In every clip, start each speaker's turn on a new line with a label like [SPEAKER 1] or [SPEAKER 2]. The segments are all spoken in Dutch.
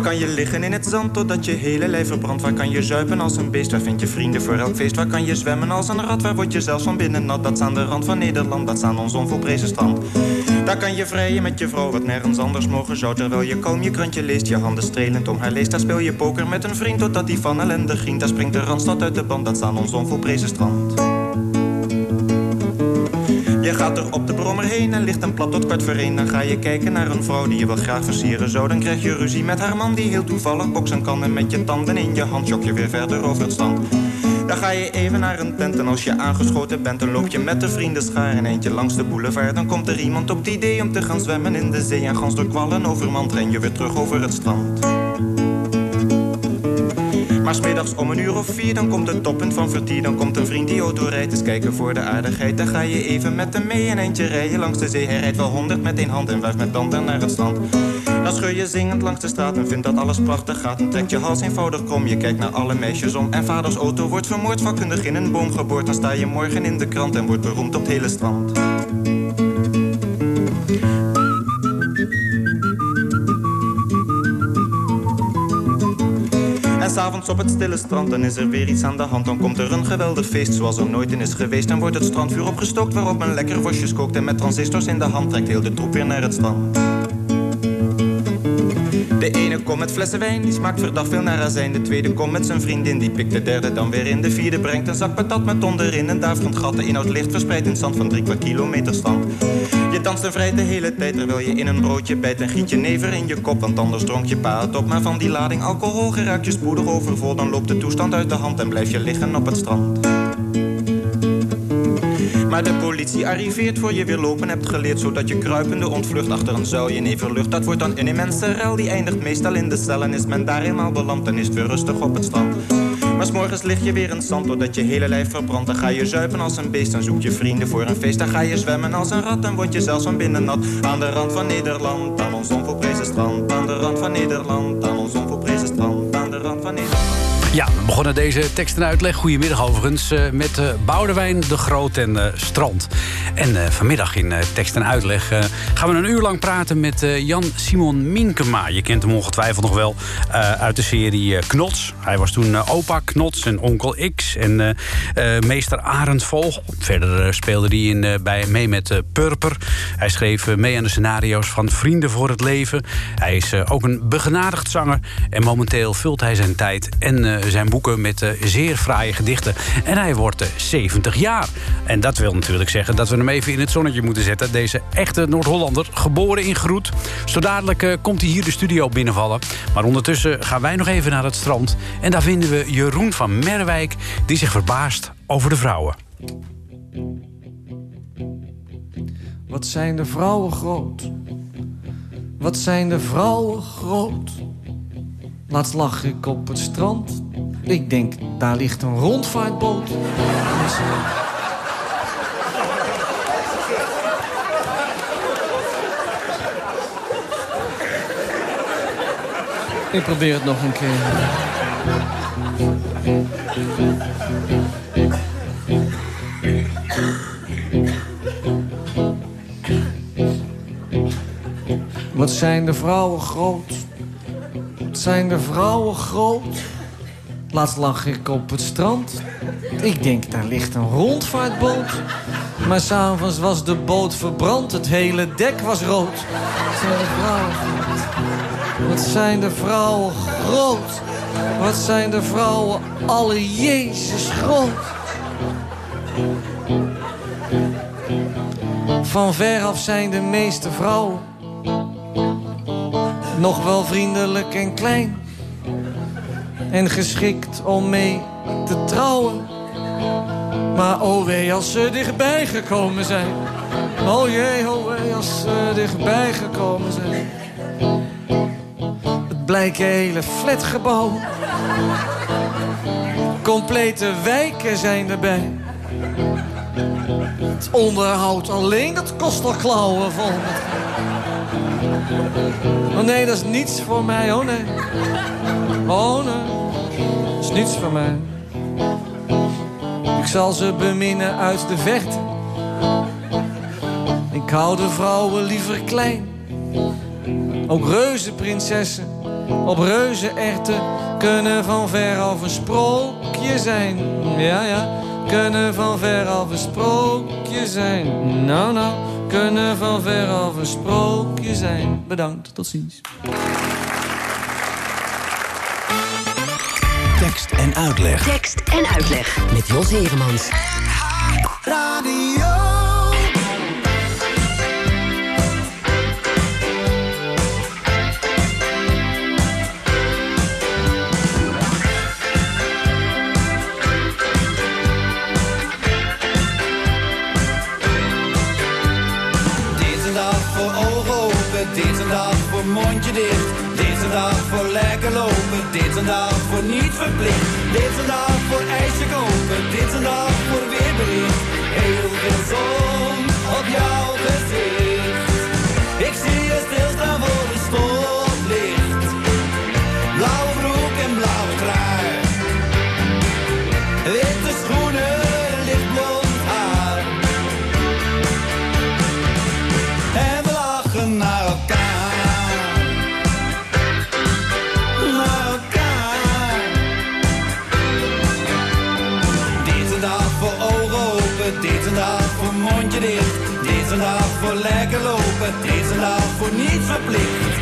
[SPEAKER 1] Waar kan je liggen in het zand totdat je hele lijf verbrandt? Waar kan je zuipen als een beest? Waar vind je vrienden voor elk feest? Waar kan je zwemmen als een rat? Waar word je zelfs van binnen nat? Dat is aan de rand van Nederland, dat is aan ons onvolprezen strand. Daar kan je vrijen met je vrouw, wat nergens anders mogen zou. Terwijl je kalm je krantje leest, je handen strelend om haar leest. Daar speel je poker met een vriend totdat die van ellende ging. Daar springt de randstad uit de band, dat is aan ons onvolprezen strand. Je gaat er op de brommer heen en ligt een plat tot kwart voor één. Dan ga je kijken naar een vrouw die je wel graag versieren zou. Dan krijg je ruzie met haar man die heel toevallig boksen kan. En met je tanden in je hand jok je weer verder over het strand. Dan ga je even naar een tent en als je aangeschoten bent... dan loop je met de vrienden schaar en eentje langs de boulevard. Dan komt er iemand op het idee om te gaan zwemmen in de zee... en gans door kwallen overmand ren je weer terug over het strand. Maar smiddags om een uur of vier, dan komt het toppunt van vertier. Dan komt een vriend die auto rijdt, eens kijken voor de aardigheid. Dan ga je even met hem mee een eindje rijden langs de zee. Hij rijdt wel honderd met één hand en wuift met tanden naar het strand. Dan scheur je zingend langs de straat en vindt dat alles prachtig gaat. Dan trekt je hals eenvoudig krom, je kijkt naar alle meisjes om. En vaders auto wordt vermoord, vakkundig in een boom geboord. Dan sta je morgen in de krant en wordt beroemd op het hele strand. Op het stille strand, dan is er weer iets aan de hand. Dan komt er een geweldig feest zoals er nooit in is geweest. Dan wordt het strandvuur opgestookt waarop men lekker worstjes kookt. En met transistors in de hand trekt heel de troep weer naar het strand. De ene komt met flessen wijn, die smaakt verdacht veel naar azijn. De tweede komt met zijn vriendin, die pikt de derde dan weer in. De vierde brengt een zak patat met onderin. En daar van gat de inhoud licht verspreid in zand van drie kwart kilometer stand. Je danst en vrij de hele tijd terwijl je in een broodje bijt. En giet je never in je kop, want anders dronk je pa het op. Maar van die lading alcohol geraakt je spoedig overvol. Dan loopt de toestand uit de hand en blijf je liggen op het strand. Maar de politie arriveert voor je weer lopen hebt geleerd Zodat je kruipende ontvlucht achter een zuilje neverlucht Dat wordt dan een immense rel, die eindigt meestal in de cel En is men daar eenmaal beland, dan is weer rustig op het strand maar s'morgens lig je weer in zand doordat je hele lijf verbrandt. Dan ga je zuipen als een beest, dan zoek je vrienden voor een feest. Dan ga je zwemmen als een rat, dan word je zelfs van binnen nat. Aan de rand van Nederland, aan ons onvolprezen strand. Aan de rand van Nederland, aan ons onvolprezen strand. Aan de rand van Nederland.
[SPEAKER 2] Begonnen deze tekst en uitleg, goedemiddag overigens... eh, met uh, Boudewijn de Groot en uh, Strand. En vanmiddag in tekst en uitleg gaan we een uur lang praten... met Jan-Simon Minkema. Je kent hem ongetwijfeld nog wel uit de serie Knots. Hij was toen opa Knots en onkel X en meester Arend Vogel. Verder speelde hij in, bij, mee met Purper. Hij schreef mee aan de scenario's van Vrienden voor het Leven. Hij is ook een begenadigd zanger... en momenteel vult hij zijn tijd en zijn met uh, zeer fraaie gedichten. En hij wordt uh, 70 jaar. En dat wil natuurlijk zeggen dat we hem even in het zonnetje moeten zetten. Deze echte Noord-Hollander, geboren in Groet. Zo dadelijk uh, komt hij hier de studio binnenvallen. Maar ondertussen gaan wij nog even naar het strand. En daar vinden we Jeroen van Merwijk... die zich verbaast over de vrouwen.
[SPEAKER 3] Wat zijn de vrouwen groot? Wat zijn de vrouwen groot? Laatst lag ik op het strand. Ik denk, daar ligt een rondvaartboot. Ik probeer het nog een keer. Wat zijn de vrouwen groot? Wat zijn de vrouwen groot? Laatst lag ik op het strand. Ik denk, daar ligt een rondvaartboot. Maar s'avonds was de boot verbrand. Het hele dek was rood. Wat zijn de vrouwen? Wat zijn de vrouwen groot? Wat zijn de vrouwen alle Jezus groot? Van ver af zijn de meeste vrouwen nog wel vriendelijk en klein. En geschikt om mee te trouwen. Maar oh wee als ze dichtbij gekomen zijn. Oh jee, oh wee als ze dichtbij gekomen zijn. Het blijken hele flatgebouwen. Complete wijken zijn erbij. Het onderhoud alleen, dat kost al klauwen vol. Oh nee, dat is niets voor mij, oh nee. Oh nee, niets voor mij. Ik zal ze beminnen uit de verte. Ik hou de vrouwen liever klein. Ook reuzenprinsessen op reuzenerten kunnen van ver af een sprookje zijn. Ja, ja, kunnen van ver af een sprookje zijn. Nou, nou, kunnen van ver af een sprookje zijn. Bedankt, tot ziens.
[SPEAKER 4] Tekst en uitleg.
[SPEAKER 5] Tekst en uitleg met Jos Heremans.
[SPEAKER 6] Lopen, deze dag voor niet verplicht. Deze dag voor ijsje kopen, deze dag voor weerbericht. Heel veel zon op jouw lekker lopen, deze dag voor niet verplicht.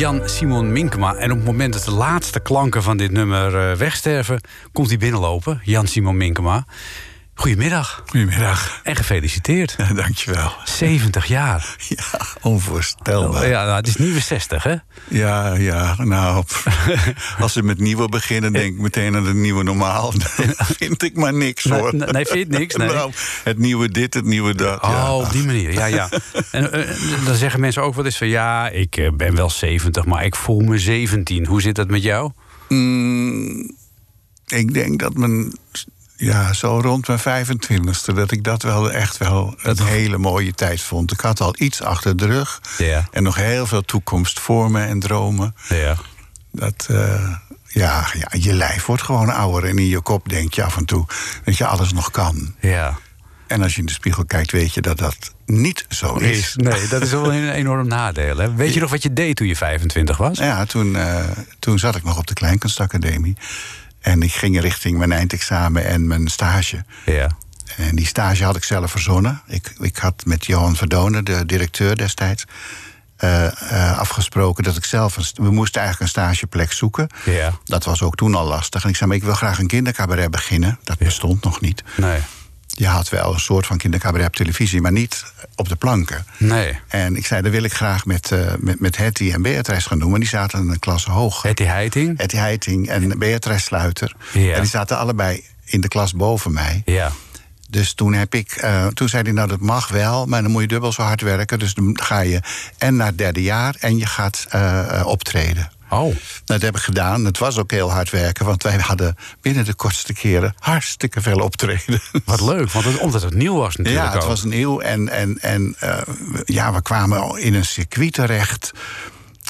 [SPEAKER 2] Van eh, Jan Simon Minkema. En op het moment dat de laatste klanken van dit nummer eh, wegsterven... komt hij binnenlopen, Jan Simon Minkema. Goedemiddag
[SPEAKER 7] Goedemiddag.
[SPEAKER 2] Gefeliciteerd.
[SPEAKER 7] Ja, dankjewel.
[SPEAKER 2] 70 jaar.
[SPEAKER 7] Ja, onvoorstelbaar.
[SPEAKER 2] Ja, nou, het is nieuwe 60, hè?
[SPEAKER 7] Ja, ja, nou, als ze met nieuwe beginnen, denk ik meteen aan het nieuwe normaal. Dan vind ik maar niks, hoor.
[SPEAKER 2] nee, nee, vind niks? Nee.
[SPEAKER 7] Nou, het nieuwe dit, het nieuwe dat. ja.
[SPEAKER 2] Oh, op die manier, ja, ja. En eh, dan zeggen mensen ook wel eens van... ja, ik eh, ben wel 70, maar ik voel me 17. Hoe zit dat met jou?
[SPEAKER 7] Mm, ik denk dat mijn, ja, zo rond mijn 25ste, dat ik dat wel echt wel een hele mooie tijd vond. Ik had al iets achter de rug
[SPEAKER 2] Ja.
[SPEAKER 7] en nog heel veel toekomst voor me en dromen.
[SPEAKER 2] Ja.
[SPEAKER 7] Dat, eh, ja, ja, je lijf wordt gewoon ouder. En in je kop denk je af en toe dat je alles nog kan.
[SPEAKER 2] Ja.
[SPEAKER 7] En als je in de spiegel kijkt, weet je dat dat niet zo is.
[SPEAKER 2] Is, nee, dat is wel een enorm nadeel. Hè? Weet je nog wat je deed toen je 25 was?
[SPEAKER 7] Ja, toen, eh, toen zat ik nog op de Kleinkunstacademie. En ik ging richting mijn eindexamen en mijn stage.
[SPEAKER 2] Ja.
[SPEAKER 7] En die stage had ik zelf verzonnen. Ik, ik had met Johan Verdonen, de directeur destijds... eh, eh, afgesproken dat ik zelf... Een, we moesten eigenlijk een stageplek zoeken.
[SPEAKER 2] Ja.
[SPEAKER 7] Dat was ook toen al lastig. En ik zei, maar ik wil graag een kindercabaret beginnen. Dat bestond nog niet.
[SPEAKER 2] Nee.
[SPEAKER 7] Je had wel een soort van kindercabaret op televisie... maar niet op de planken.
[SPEAKER 2] Nee.
[SPEAKER 7] En ik zei, dat wil ik graag met, eh met, met Hetty en Beatrice gaan doen. Maar die zaten een klasse hoog.
[SPEAKER 2] Hetty Heiting?
[SPEAKER 7] Hetty Heiting en Beatrice Sluiter.
[SPEAKER 2] Ja.
[SPEAKER 7] En die zaten allebei in de klas boven mij.
[SPEAKER 2] Ja.
[SPEAKER 7] Dus toen, heb ik, eh, toen zei hij, nou dat mag wel, maar dan moet je dubbel zo hard werken. Dus dan ga je en naar het derde jaar en je gaat eh, optreden.
[SPEAKER 2] Oh.
[SPEAKER 7] Dat heb ik gedaan. Het was ook heel hard werken, want wij hadden binnen de kortste keren hartstikke veel optreden.
[SPEAKER 2] Wat leuk, want het, omdat het nieuw was natuurlijk
[SPEAKER 7] Ja, het
[SPEAKER 2] ook.
[SPEAKER 7] was nieuw en, en, en eh, ja, we kwamen in een circuit terecht.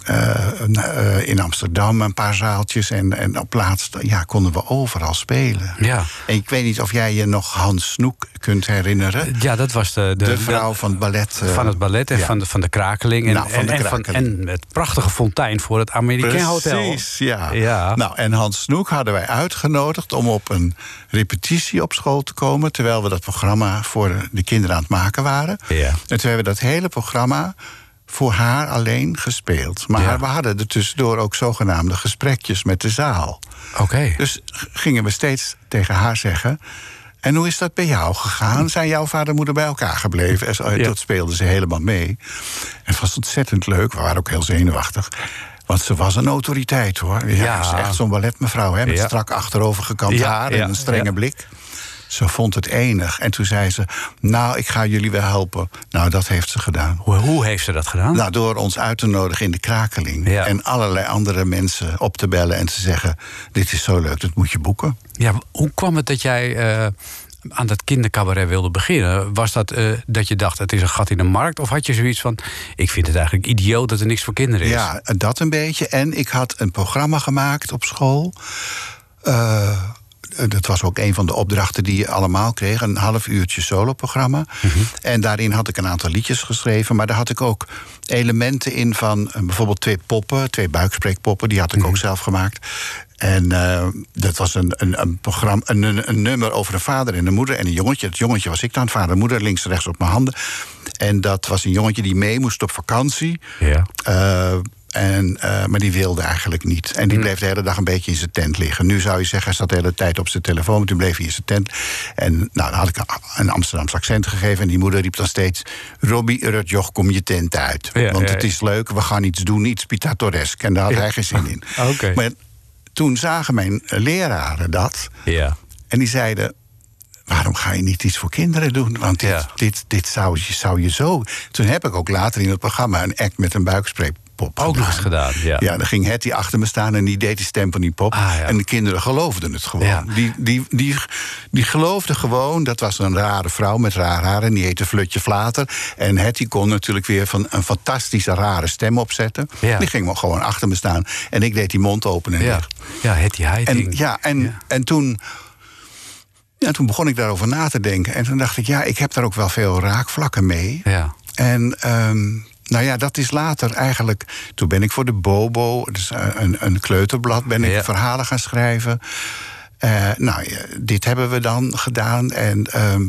[SPEAKER 7] Eh, eh, in Amsterdam een paar zaaltjes. En, en op laatst ja, konden we overal spelen.
[SPEAKER 2] Ja.
[SPEAKER 7] En ik weet niet of jij je nog Hans Snoek kunt herinneren.
[SPEAKER 2] Ja, dat was de, de,
[SPEAKER 7] De, vrouw van het ballet. eh,
[SPEAKER 2] van het ballet en
[SPEAKER 7] ja.
[SPEAKER 2] van, de, van de krakeling. En,
[SPEAKER 7] Nou, van de
[SPEAKER 2] en, en,
[SPEAKER 7] krakeling.
[SPEAKER 2] en het prachtige fontein voor het Amerikaan Hotel.
[SPEAKER 7] Precies, ja.
[SPEAKER 2] Ja.
[SPEAKER 7] Nou, en Hans Snoek hadden wij uitgenodigd om op een repetitie op school te komen. terwijl we dat programma voor de kinderen aan het maken waren.
[SPEAKER 2] Ja.
[SPEAKER 7] En toen hebben we dat hele programma voor haar alleen gespeeld. Maar
[SPEAKER 2] Ja.
[SPEAKER 7] we hadden er tussendoor ook zogenaamde gesprekjes met de zaal.
[SPEAKER 2] Oké.
[SPEAKER 7] Dus gingen we steeds tegen haar zeggen. En hoe is dat bij jou gegaan? Zijn jouw vader en moeder bij elkaar gebleven? En
[SPEAKER 2] Ja.
[SPEAKER 7] Dat speelden ze helemaal mee. En het was ontzettend leuk. We waren ook heel zenuwachtig. Want ze was een autoriteit hoor. Ja,
[SPEAKER 2] Ja.
[SPEAKER 7] Ze is echt zo'n balletmevrouw hè, met
[SPEAKER 2] Ja.
[SPEAKER 7] strak achterovergekamd
[SPEAKER 2] Ja,
[SPEAKER 7] haar en een strenge
[SPEAKER 2] ja.
[SPEAKER 7] blik. Ze vond het enig. En toen zei ze: Nou, ik ga jullie wel helpen. Nou, dat heeft ze gedaan.
[SPEAKER 2] Hoe, hoe heeft ze dat gedaan?
[SPEAKER 7] Nou, door ons uit te nodigen in de krakeling.
[SPEAKER 2] Ja.
[SPEAKER 7] En allerlei andere mensen op te bellen en te zeggen: Dit is zo leuk, dat moet je boeken.
[SPEAKER 2] Ja, hoe kwam het dat jij eh, aan dat kindercabaret wilde beginnen? Was dat eh, dat je dacht, het is een gat in de markt? Of had je zoiets van, ik vind het eigenlijk idioot dat er niks voor kinderen is?
[SPEAKER 7] Ja, dat een beetje. En ik had een programma gemaakt op school. Eh, dat was ook een van de opdrachten die je allemaal kreeg. Een half uurtje soloprogramma. En daarin had ik een aantal liedjes geschreven. Maar daar had ik ook elementen in van eh, bijvoorbeeld twee poppen. Twee buikspreekpoppen, die had ik ook zelf gemaakt. En eh, dat was een, een, een, programma, een, een, een nummer over een vader en een moeder en een jongetje. Het jongetje was ik dan, vader en moeder, links en rechts op mijn handen. En dat was een jongetje die mee moest op vakantie.
[SPEAKER 2] Ja.
[SPEAKER 7] Eh, en, eh, maar die wilde eigenlijk niet. En die bleef de hele dag een beetje in zijn tent liggen. Nu zou je zeggen, hij zat de hele tijd op zijn telefoon. Maar toen bleef hij in zijn tent. En nou, dan had ik een- Amsterdamse accent gegeven. En die moeder riep dan steeds... Robbie, Rutjoch, kom je tent uit.
[SPEAKER 2] Ja,
[SPEAKER 7] Want
[SPEAKER 2] ja,
[SPEAKER 7] het is leuk, we gaan iets doen, iets pitatoresk. En daar had hij geen zin in.
[SPEAKER 2] Oké.
[SPEAKER 7] Maar toen zagen mijn leraren dat.
[SPEAKER 2] Ja.
[SPEAKER 7] En die zeiden... Waarom ga je niet iets voor kinderen doen? Want dit,
[SPEAKER 2] Ja.
[SPEAKER 7] dit, dit zou, je, zou je zo... Toen heb ik ook later in het programma een act met een
[SPEAKER 2] Ook nog eens gedaan, ja.
[SPEAKER 7] Ja, dan ging Hetty achter me staan en die deed die stem van die pop.
[SPEAKER 2] Ah, ja.
[SPEAKER 7] En de kinderen geloofden het gewoon.
[SPEAKER 2] Ja.
[SPEAKER 7] Die, die, die, die geloofden gewoon, dat was een rare vrouw met raar haar... en die heette Flutje Flater. En Hetty kon natuurlijk weer van een fantastische rare stem opzetten.
[SPEAKER 2] Ja.
[SPEAKER 7] Die ging gewoon achter me staan. En ik deed die mond open en
[SPEAKER 2] Ja,
[SPEAKER 7] dicht.
[SPEAKER 2] ja Hetty
[SPEAKER 7] En, ja, en, en toen, ja, toen begon ik daarover na te denken. En toen dacht ik, ja, ik heb daar ook wel veel raakvlakken mee.
[SPEAKER 2] Ja.
[SPEAKER 7] En ehm, nou ja, dat is later eigenlijk. Toen ben ik voor de Bobo, dus eh, een, een kleuterblad, ben ik
[SPEAKER 2] Ja.
[SPEAKER 7] verhalen gaan schrijven. Eh, nou, ja, dit hebben we dan gedaan. En ehm,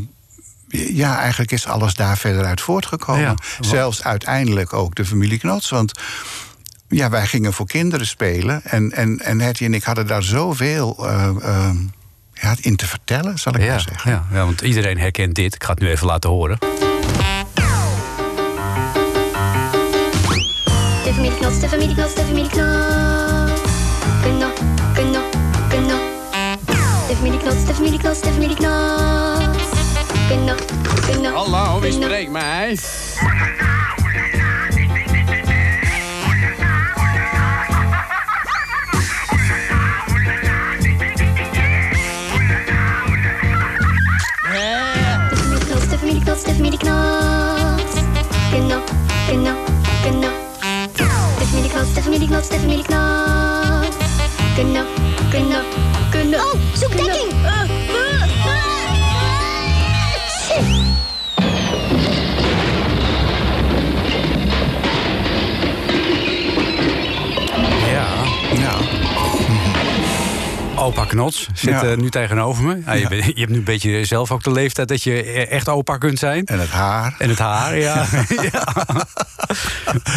[SPEAKER 7] ja, eigenlijk is alles daar verder uit voortgekomen.
[SPEAKER 2] Ja.
[SPEAKER 7] Zelfs uiteindelijk ook de familie Knots. Want ja, wij gingen voor kinderen spelen. En, en, en Hetty en ik hadden daar zoveel ehm, ja, in te vertellen, zal ik
[SPEAKER 2] Ja,
[SPEAKER 7] maar zeggen.
[SPEAKER 2] ja, ja, want iedereen herkent dit. Ik ga het nu even laten horen.
[SPEAKER 8] De familie Knots, de familie Knots, de familie Knots. Knop, knop, knop. De familie Knots, de familie Knots, de familie Knots. Knop, knop.
[SPEAKER 9] Hallo, wie spreekt mij?
[SPEAKER 8] Knots. Knop, knop, knop. De familie Knots, de familie Knots, de familie Knots. Knop, knop, knop. Oh, zoek dekking!
[SPEAKER 2] Opa Knots zit
[SPEAKER 7] Ja.
[SPEAKER 2] eh, nu tegenover me. Ja, je,
[SPEAKER 7] Ja.
[SPEAKER 2] bent- je hebt nu een beetje zelf ook de leeftijd dat je eh, echt opa kunt zijn.
[SPEAKER 7] En het haar.
[SPEAKER 2] En het haar, ja.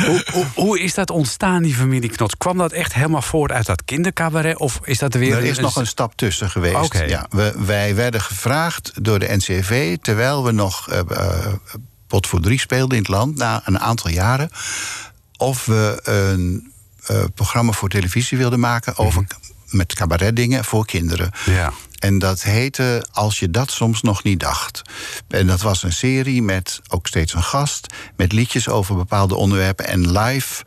[SPEAKER 2] Hoe, hoe, hoe is dat ontstaan, die familie Knots? Kwam dat echt helemaal voort uit dat kindercabaret? Of is dat er weer...
[SPEAKER 7] Er is nog een stap tussen geweest. Ja, we, wij werden gevraagd door de NCV, terwijl we nog eh, pot voor drie speelden in het land, na een aantal jaren, of we een programma voor televisie wilden maken over, met cabaretdingen voor kinderen.
[SPEAKER 2] Ja.
[SPEAKER 7] En dat heette Als je dat soms nog niet dacht. En dat was een serie met ook steeds een gast. Met liedjes over bepaalde onderwerpen. En live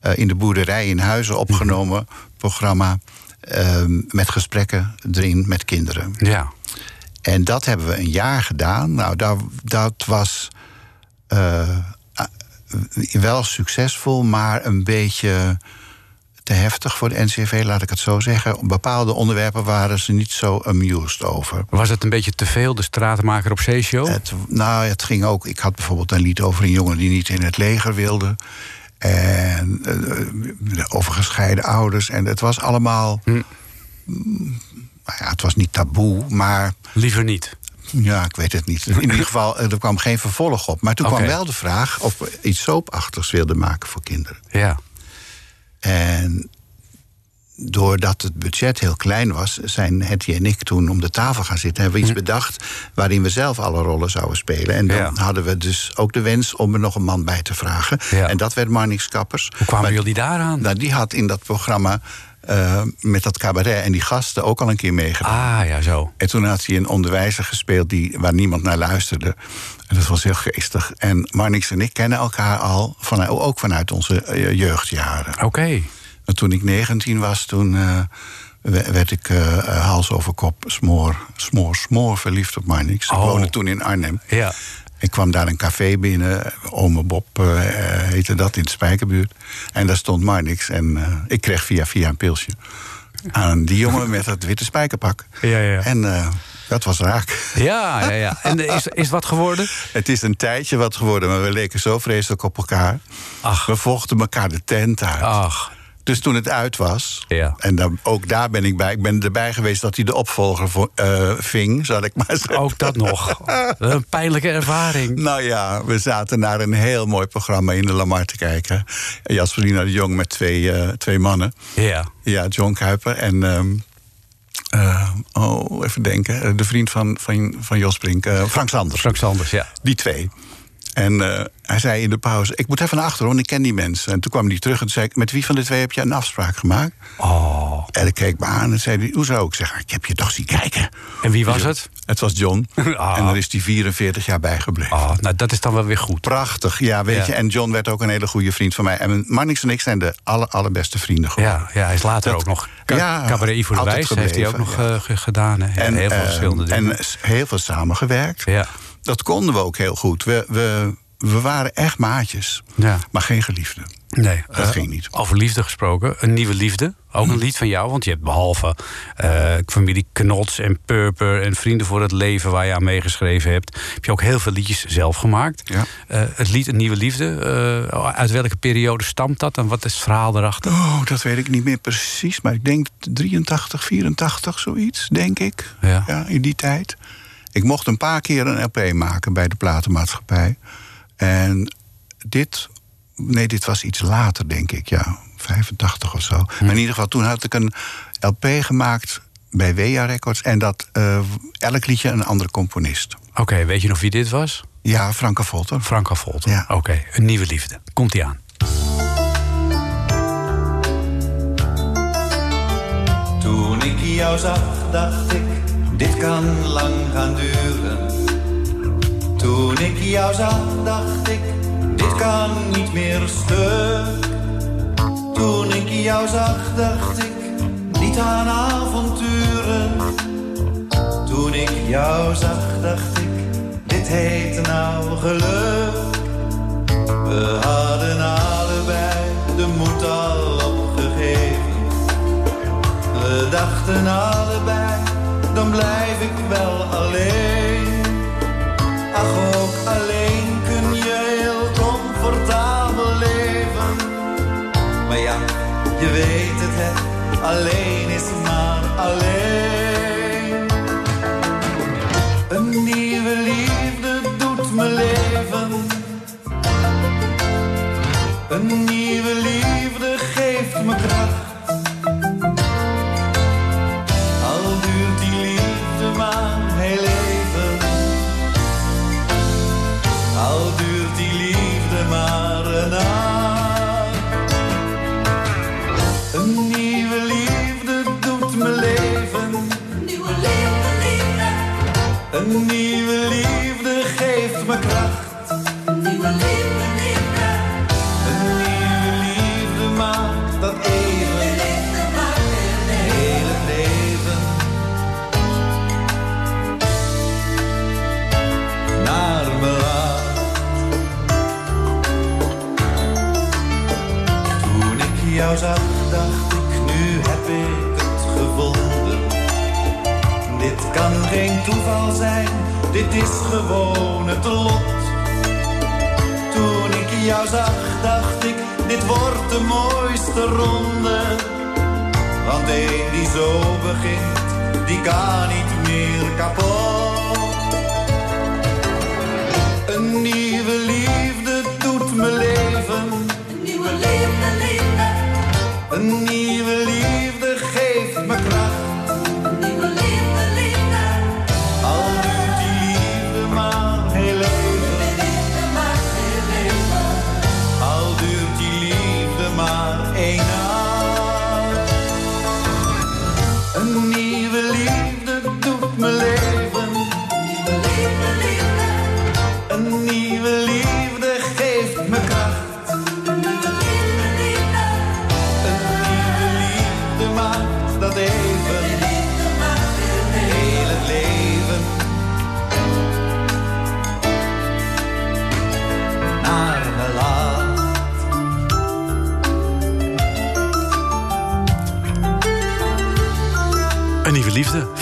[SPEAKER 7] eh, in de boerderij in Huizen opgenomen programma. eh, met gesprekken erin met kinderen.
[SPEAKER 2] Ja.
[SPEAKER 7] En dat hebben we een jaar gedaan. Nou, dat, dat was eh, ah, wel succesvol, maar een beetje te heftig voor de NCV, laat ik het zo zeggen. Op bepaalde onderwerpen waren ze niet zo amused over.
[SPEAKER 2] Was het een beetje te veel, de stratenmaker op zeeshow?
[SPEAKER 7] Nou, het ging ook. Ik had bijvoorbeeld een lied over een jongen die niet in het leger wilde. En eh, over gescheiden ouders. En het was allemaal.
[SPEAKER 2] Hm.
[SPEAKER 7] mm, Nou ja, het was niet taboe, maar.
[SPEAKER 2] Liever niet.
[SPEAKER 7] Ja, ik weet het niet. In ieder geval, er kwam geen vervolg op. Maar toen kwam wel de vraag of we iets soapachtigs wilden maken voor kinderen.
[SPEAKER 2] Ja.
[SPEAKER 7] En doordat het budget heel klein was, zijn Hetty en ik toen om de tafel gaan zitten. Hebben we iets bedacht waarin we zelf alle rollen zouden spelen. En dan
[SPEAKER 2] Ja.
[SPEAKER 7] hadden we dus ook de wens om er nog een man bij te vragen.
[SPEAKER 2] Ja.
[SPEAKER 7] En dat werd Marnix Kappers.
[SPEAKER 2] Hoe kwamen
[SPEAKER 7] Maar-
[SPEAKER 2] jullie daaraan?
[SPEAKER 7] Nou, die had in dat programma eh, met dat cabaret en die gasten ook al een keer meegedaan.
[SPEAKER 2] Ah, ja, zo.
[SPEAKER 7] En toen had hij een onderwijzer gespeeld die, waar niemand naar luisterde. En dat was heel geestig. En Marnix en ik kennen elkaar al, van, ook vanuit onze eh, jeugdjaren.
[SPEAKER 2] Oké.
[SPEAKER 7] Maar toen ik 19 was, toen eh, we- werd ik eh, hals over kop smoor, smoor, smoor verliefd op Marnix. Ik
[SPEAKER 2] Oh.
[SPEAKER 7] woonde toen in Arnhem.
[SPEAKER 2] Ja.
[SPEAKER 7] Ik kwam daar een café binnen, Ome Bob eh, heette dat, in de Spijkerbuurt. En daar stond Marnix en eh, ik kreeg via via een pilsje. Aan die jongen met dat witte spijkerpak.
[SPEAKER 2] Ja, ja.
[SPEAKER 7] En eh, dat was raak.
[SPEAKER 2] Ja, ja, ja. En is, is wat geworden?
[SPEAKER 7] Het is een tijdje wat geworden, maar we leken zo vreselijk op elkaar.
[SPEAKER 2] Ach.
[SPEAKER 7] We vochten elkaar de tent uit.
[SPEAKER 2] Ach.
[SPEAKER 7] Dus toen het uit was,
[SPEAKER 2] Ja.
[SPEAKER 7] en dan, ook daar ben ik bij. Ik ben erbij geweest dat hij de opvolger vo- eh, ving, zal ik maar zeggen.
[SPEAKER 2] Ook dat nog. Een pijnlijke ervaring.
[SPEAKER 7] Nou ja, we zaten naar een heel mooi programma in de Lamar te kijken. Jasperina de Jong met twee, eh, twee mannen.
[SPEAKER 2] Ja.
[SPEAKER 7] Ja, John Kuiper en... ehm, eh, oh, even denken. De vriend van, van, van Jos Brink, Frank Sanders.
[SPEAKER 2] Frank Sanders, ja.
[SPEAKER 7] Die twee. En eh, hij zei in de pauze: Ik moet even naar achteren, want ik ken die mensen. En toen kwam hij terug en zei ik: Met wie van de twee heb je een afspraak gemaakt?
[SPEAKER 2] Oh.
[SPEAKER 7] En ik keek me aan en zei hij: Hoezo? Ik zeg: Ik heb je toch zien kijken.
[SPEAKER 2] En wie was het?
[SPEAKER 7] Het was John.
[SPEAKER 2] Ah.
[SPEAKER 7] En daar is hij 44 jaar bijgebleven.
[SPEAKER 2] Oh, nou, dat is dan wel weer goed.
[SPEAKER 7] Prachtig, ja, weet
[SPEAKER 2] Ja.
[SPEAKER 7] je. En John werd ook een hele goede vriend van mij. En Marnix en ik zijn de aller, allerbeste vrienden geworden.
[SPEAKER 2] Ja, ja, hij is later
[SPEAKER 7] Dat-
[SPEAKER 2] ook nog...
[SPEAKER 7] Ja,
[SPEAKER 2] Cabaret voor de Wijs heeft hij ook nog eh, ge- gedaan.
[SPEAKER 7] En,
[SPEAKER 2] heel veel
[SPEAKER 7] eh,
[SPEAKER 2] verschillende dingen.
[SPEAKER 7] en heel veel samengewerkt.
[SPEAKER 2] Ja.
[SPEAKER 7] Dat konden we ook heel goed. We, we, we waren echt maatjes,
[SPEAKER 2] Ja.
[SPEAKER 7] maar geen geliefden.
[SPEAKER 2] Nee,
[SPEAKER 7] Dat
[SPEAKER 2] eh,
[SPEAKER 7] ging niet.
[SPEAKER 2] Over liefde gesproken. Een nieuwe liefde. Ook een lied van jou. Want je hebt behalve eh, familie Knots en Purper... en Vrienden voor het Leven waar je aan meegeschreven hebt... heb je ook heel veel liedjes zelf gemaakt.
[SPEAKER 7] Ja.
[SPEAKER 2] Eh, het lied Een Nieuwe Liefde. uit welke periode stamt dat? En wat is het verhaal erachter?
[SPEAKER 7] Oh, dat weet ik niet meer precies. Maar ik denk 83, 84, zoiets, denk ik.
[SPEAKER 2] Ja.
[SPEAKER 7] in die tijd. Ik mocht een paar keer een LP maken bij de platenmaatschappij. En dit... Nee, dit was iets later, denk ik, ja. 85 of zo. Maar in ieder geval, toen had ik een LP gemaakt bij WEA Records. En dat eh, elk liedje een andere componist.
[SPEAKER 2] Oké, weet je nog wie dit was?
[SPEAKER 7] Ja, Franka Volter.
[SPEAKER 2] Franka Volter.
[SPEAKER 7] Ja.
[SPEAKER 2] Oké, Een Nieuwe Liefde. Komt-ie aan.
[SPEAKER 6] Toen ik jou zag, dacht ik, dit kan lang gaan duren. Toen ik jou zag, dacht ik, dit kan niet meer stuk. Toen ik jou zag, dacht ik, niet aan avonturen. Toen ik jou zag, dacht ik, dit heet nou geluk. We hadden allebei de moed al opgegeven. We dachten allebei, blijf ik wel alleen. Ach, ook alleen kun je heel comfortabel leven. Maar ja, je weet het, hè, alleen is maar alleen. Een nieuwe liefde doet me leven. Een toeval zijn, dit is gewoon het lot. Toen ik jou zag, dacht ik, dit wordt de mooiste ronde. Want een die zo begint, die kan niet meer kapot. Een nieuwe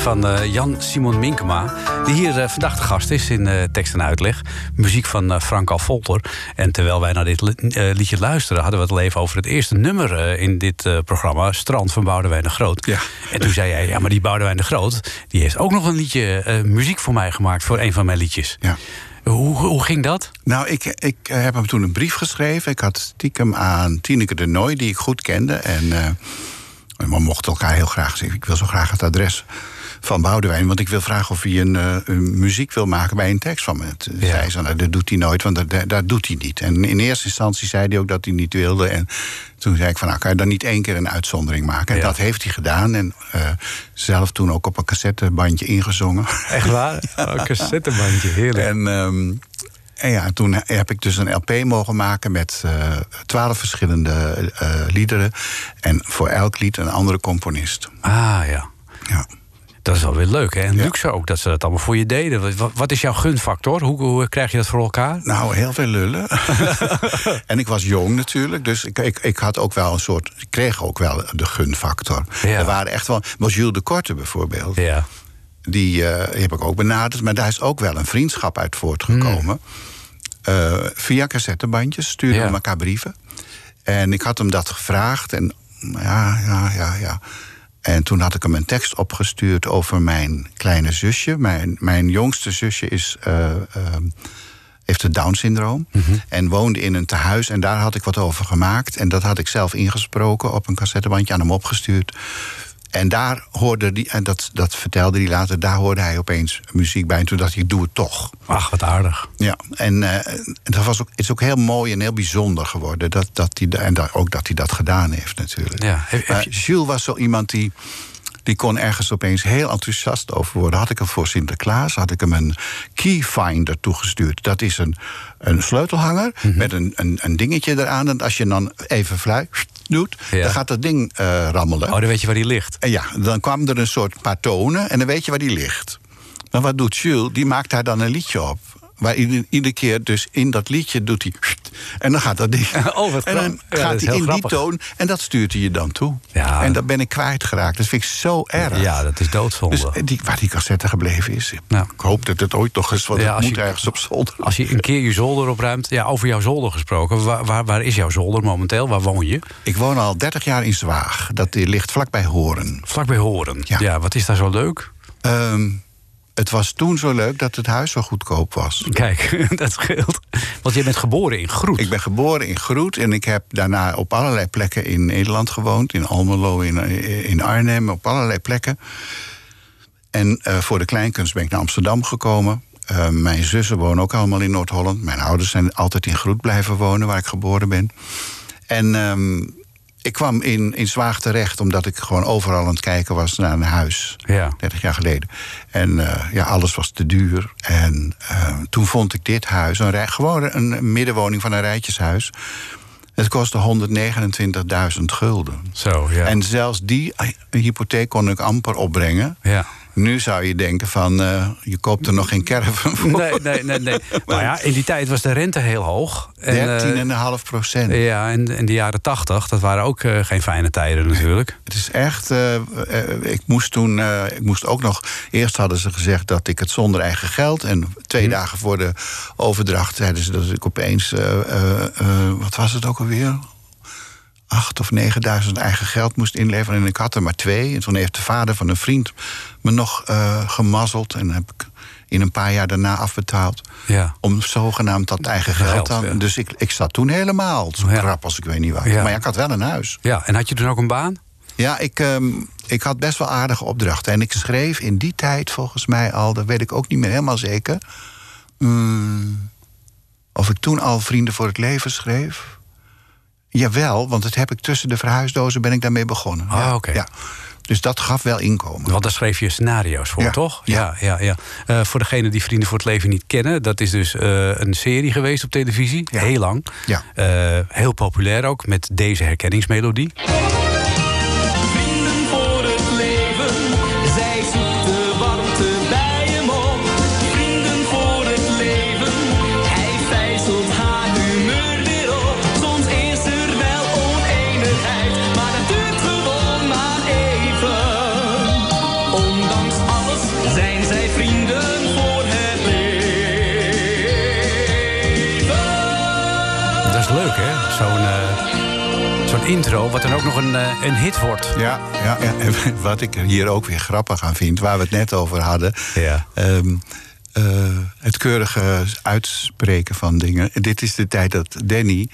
[SPEAKER 2] van eh, Jan Simon Minkema. Die hier eh, vandaag de gast is in eh, tekst en uitleg. Muziek van Frank Alfolter. En terwijl wij naar dit li- liedje luisteren, hadden we het al even over het eerste nummer in dit programma. Strand van Boudewijn de Groot.
[SPEAKER 7] Ja.
[SPEAKER 2] En toen zei jij, ja, maar die Boudewijn de Groot, die heeft ook nog een liedje muziek voor mij gemaakt voor een van mijn liedjes.
[SPEAKER 7] Ja.
[SPEAKER 2] Hoe, hoe ging dat?
[SPEAKER 7] Nou, ik, ik heb hem toen een brief geschreven. Ik had stiekem aan Tineke de Nooi, die ik goed kende. En we mochten elkaar heel graag zeggen. Ik wil zo graag het adres van Boudewijn. Want ik wil vragen of hij een, eh, een muziek wil maken bij een tekst van me. Toen
[SPEAKER 2] Ja.
[SPEAKER 7] zei ze, nou, dat doet hij nooit, want dat, dat, doet hij niet. En in eerste instantie zei hij ook dat hij niet wilde. En toen zei ik van, nou, kan je dan niet één keer een uitzondering maken? En
[SPEAKER 2] Ja.
[SPEAKER 7] dat heeft hij gedaan. En eh, zelf toen ook op een cassettebandje ingezongen.
[SPEAKER 2] Echt waar? Een cassettebandje, heerlijk.
[SPEAKER 7] En, ehm, en ja, toen heb ik dus een LP mogen maken met eh, twaalf verschillende eh, liederen. En voor elk lied een andere componist.
[SPEAKER 2] Ah ja.
[SPEAKER 7] Ja.
[SPEAKER 2] Dat is wel weer leuk, hè? En
[SPEAKER 7] Ja.
[SPEAKER 2] luxe ook, dat ze dat allemaal voor je deden. Wat, wat is jouw gunfactor? Hoe, hoe krijg je dat voor elkaar?
[SPEAKER 7] Nou, heel veel lullen. en ik was jong natuurlijk, dus ik, ik, ik had ook wel een soort. Ik kreeg ook wel de gunfactor.
[SPEAKER 2] Ja.
[SPEAKER 7] Er waren echt wel. Was Jules de Korte bijvoorbeeld.
[SPEAKER 2] Ja.
[SPEAKER 7] Die eh, heb ik ook benaderd. Maar daar is ook wel een vriendschap uit voortgekomen. Eh, via cassettebandjes stuurden
[SPEAKER 2] Ja.
[SPEAKER 7] we elkaar brieven. En ik had hem dat gevraagd. En ja, ja, ja, ja. En toen had ik hem een tekst opgestuurd over mijn kleine zusje. Mijn, mijn jongste zusje is, eh, eh, heeft het Down-syndroom. En woonde in een tehuis. En daar had ik wat over gemaakt. En dat had ik zelf ingesproken op een cassettebandje aan hem opgestuurd. En daar hoorde hij, en dat, dat vertelde hij later, daar hoorde hij opeens muziek bij. En toen dacht ik doe het toch.
[SPEAKER 2] Ach, wat aardig.
[SPEAKER 7] Ja, en eh, dat was ook, het is ook heel mooi en heel bijzonder geworden. Dat, dat hij, en dat, ook dat hij dat gedaan heeft natuurlijk.
[SPEAKER 2] Ja, heb- je-
[SPEAKER 7] Jules was zo iemand die, die kon ergens opeens heel enthousiast over worden. Had ik hem voor Sinterklaas, had ik hem een keyfinder toegestuurd. Dat is een, een sleutelhanger
[SPEAKER 2] Mhm.
[SPEAKER 7] met een, een, een dingetje eraan. En als je dan even fluit doet,
[SPEAKER 2] Ja.
[SPEAKER 7] dan gaat dat ding eh, rammelen.
[SPEAKER 2] Oh, dan weet je waar die ligt.
[SPEAKER 7] En ja, dan kwam er een soort paar tonen en dan weet je waar die ligt. Maar wat doet Jules? Die maakt daar dan een liedje op. Waar ieder, iedere keer dus in dat liedje doet hij... En dan gaat dat ding...
[SPEAKER 2] Oh, wat
[SPEAKER 7] en dan.
[SPEAKER 2] Ja,
[SPEAKER 7] gaat hij in
[SPEAKER 2] grappig.
[SPEAKER 7] die toon en dat stuurt hij je dan toe.
[SPEAKER 2] Ja.
[SPEAKER 7] En dat ben ik kwijtgeraakt. Dat vind ik zo erg.
[SPEAKER 2] Ja, dat is doodzonde.
[SPEAKER 7] Dus die, waar die cassette gebleven is. Ik hoop dat het ooit nog eens... Want
[SPEAKER 2] Ja,
[SPEAKER 7] het
[SPEAKER 2] als
[SPEAKER 7] moet
[SPEAKER 2] je-
[SPEAKER 7] ergens op zolder.
[SPEAKER 2] Als je een keer je zolder opruimt... Ja, over jouw zolder gesproken. Waar, waar, waar is jouw zolder momenteel? Waar woon je?
[SPEAKER 7] Ik woon al 30 jaar in Zwaag. Dat ligt vlakbij Horen.
[SPEAKER 2] Vlakbij Horen. Ja.
[SPEAKER 7] Ja.
[SPEAKER 2] wat is daar zo leuk?
[SPEAKER 7] Ehm, het was toen zo leuk dat het huis zo goedkoop was.
[SPEAKER 2] Kijk, dat scheelt. Want je bent geboren in Groet.
[SPEAKER 7] Ik ben geboren in Groet en ik heb daarna op allerlei plekken in Nederland gewoond. In Almelo, in, in Arnhem, op allerlei plekken. En eh, voor de kleinkunst ben ik naar Amsterdam gekomen. Eh, mijn zussen wonen ook allemaal in Noord-Holland. Mijn ouders zijn altijd in Groet blijven wonen, waar ik geboren ben. En ehm, ik kwam in, in Zwaag terecht omdat ik gewoon overal aan het kijken was naar een huis.
[SPEAKER 2] Ja.
[SPEAKER 7] 30 jaar geleden. En eh, ja, alles was te duur. En eh, toen vond ik dit huis, een rij, gewoon een middenwoning van een rijtjeshuis. Het kostte 129.000 gulden.
[SPEAKER 2] Zo, ja.
[SPEAKER 7] En zelfs die eh, hypotheek kon ik amper opbrengen.
[SPEAKER 2] ja.
[SPEAKER 7] Nu zou je denken van, eh, je koopt er nog geen caravan voor.
[SPEAKER 2] Nee, nee, nee. nee. Maar ja, in die tijd was de rente heel hoog. En, eh,
[SPEAKER 7] 13,5 procent.
[SPEAKER 2] Ja, en in de jaren tachtig, dat waren ook eh, geen fijne tijden natuurlijk.
[SPEAKER 7] Het is echt. ik moest toen. ik moest ook nog. Eerst hadden ze gezegd dat ik het zonder eigen geld. En twee dagen voor de overdracht zeiden ze dat ik opeens. wat was het ook alweer? Acht of 9000 eigen geld moest inleveren. En ik had er maar twee. En toen heeft de vader van een vriend me nog eh, gemazzeld. En heb ik in een paar jaar daarna afbetaald.
[SPEAKER 2] Ja.
[SPEAKER 7] Om zogenaamd dat eigen geld
[SPEAKER 2] Geld, ja.
[SPEAKER 7] Dus ik, ik zat toen helemaal zo
[SPEAKER 2] Ja.
[SPEAKER 7] krap als ik weet niet.
[SPEAKER 2] Ja.
[SPEAKER 7] Maar ja, ik had wel een huis.
[SPEAKER 2] Ja, en had je toen ook een baan?
[SPEAKER 7] Ja, ik, ehm, ik had best wel aardige opdrachten. En ik schreef in die tijd volgens mij al, dat weet ik ook niet meer helemaal zeker. Mm, of ik toen al Vrienden voor het Leven schreef. Jawel, want dat heb ik tussen de verhuisdozen ben ik daarmee begonnen.
[SPEAKER 2] Ah,
[SPEAKER 7] ja,
[SPEAKER 2] oké.
[SPEAKER 7] Ja. Dus dat gaf wel inkomen.
[SPEAKER 2] Want daar schreef je scenario's voor,
[SPEAKER 7] Ja,
[SPEAKER 2] toch?
[SPEAKER 7] ja.
[SPEAKER 2] ja, ja. Eh, voor degenen die Vrienden voor het Leven niet kennen, dat is dus eh, een serie geweest op televisie,
[SPEAKER 7] Ja.
[SPEAKER 2] heel lang.
[SPEAKER 7] Ja.
[SPEAKER 2] Eh, heel populair ook, met deze herkenningsmelodie. Intro, wat dan ook nog een, eh, een hit wordt.
[SPEAKER 7] Ja, ja, ja. En wat ik hier ook weer grappig aan vind, waar we het net over hadden.
[SPEAKER 2] Ja.
[SPEAKER 7] ehm, eh, het keurige uitspreken van dingen. Dit is de tijd dat Danny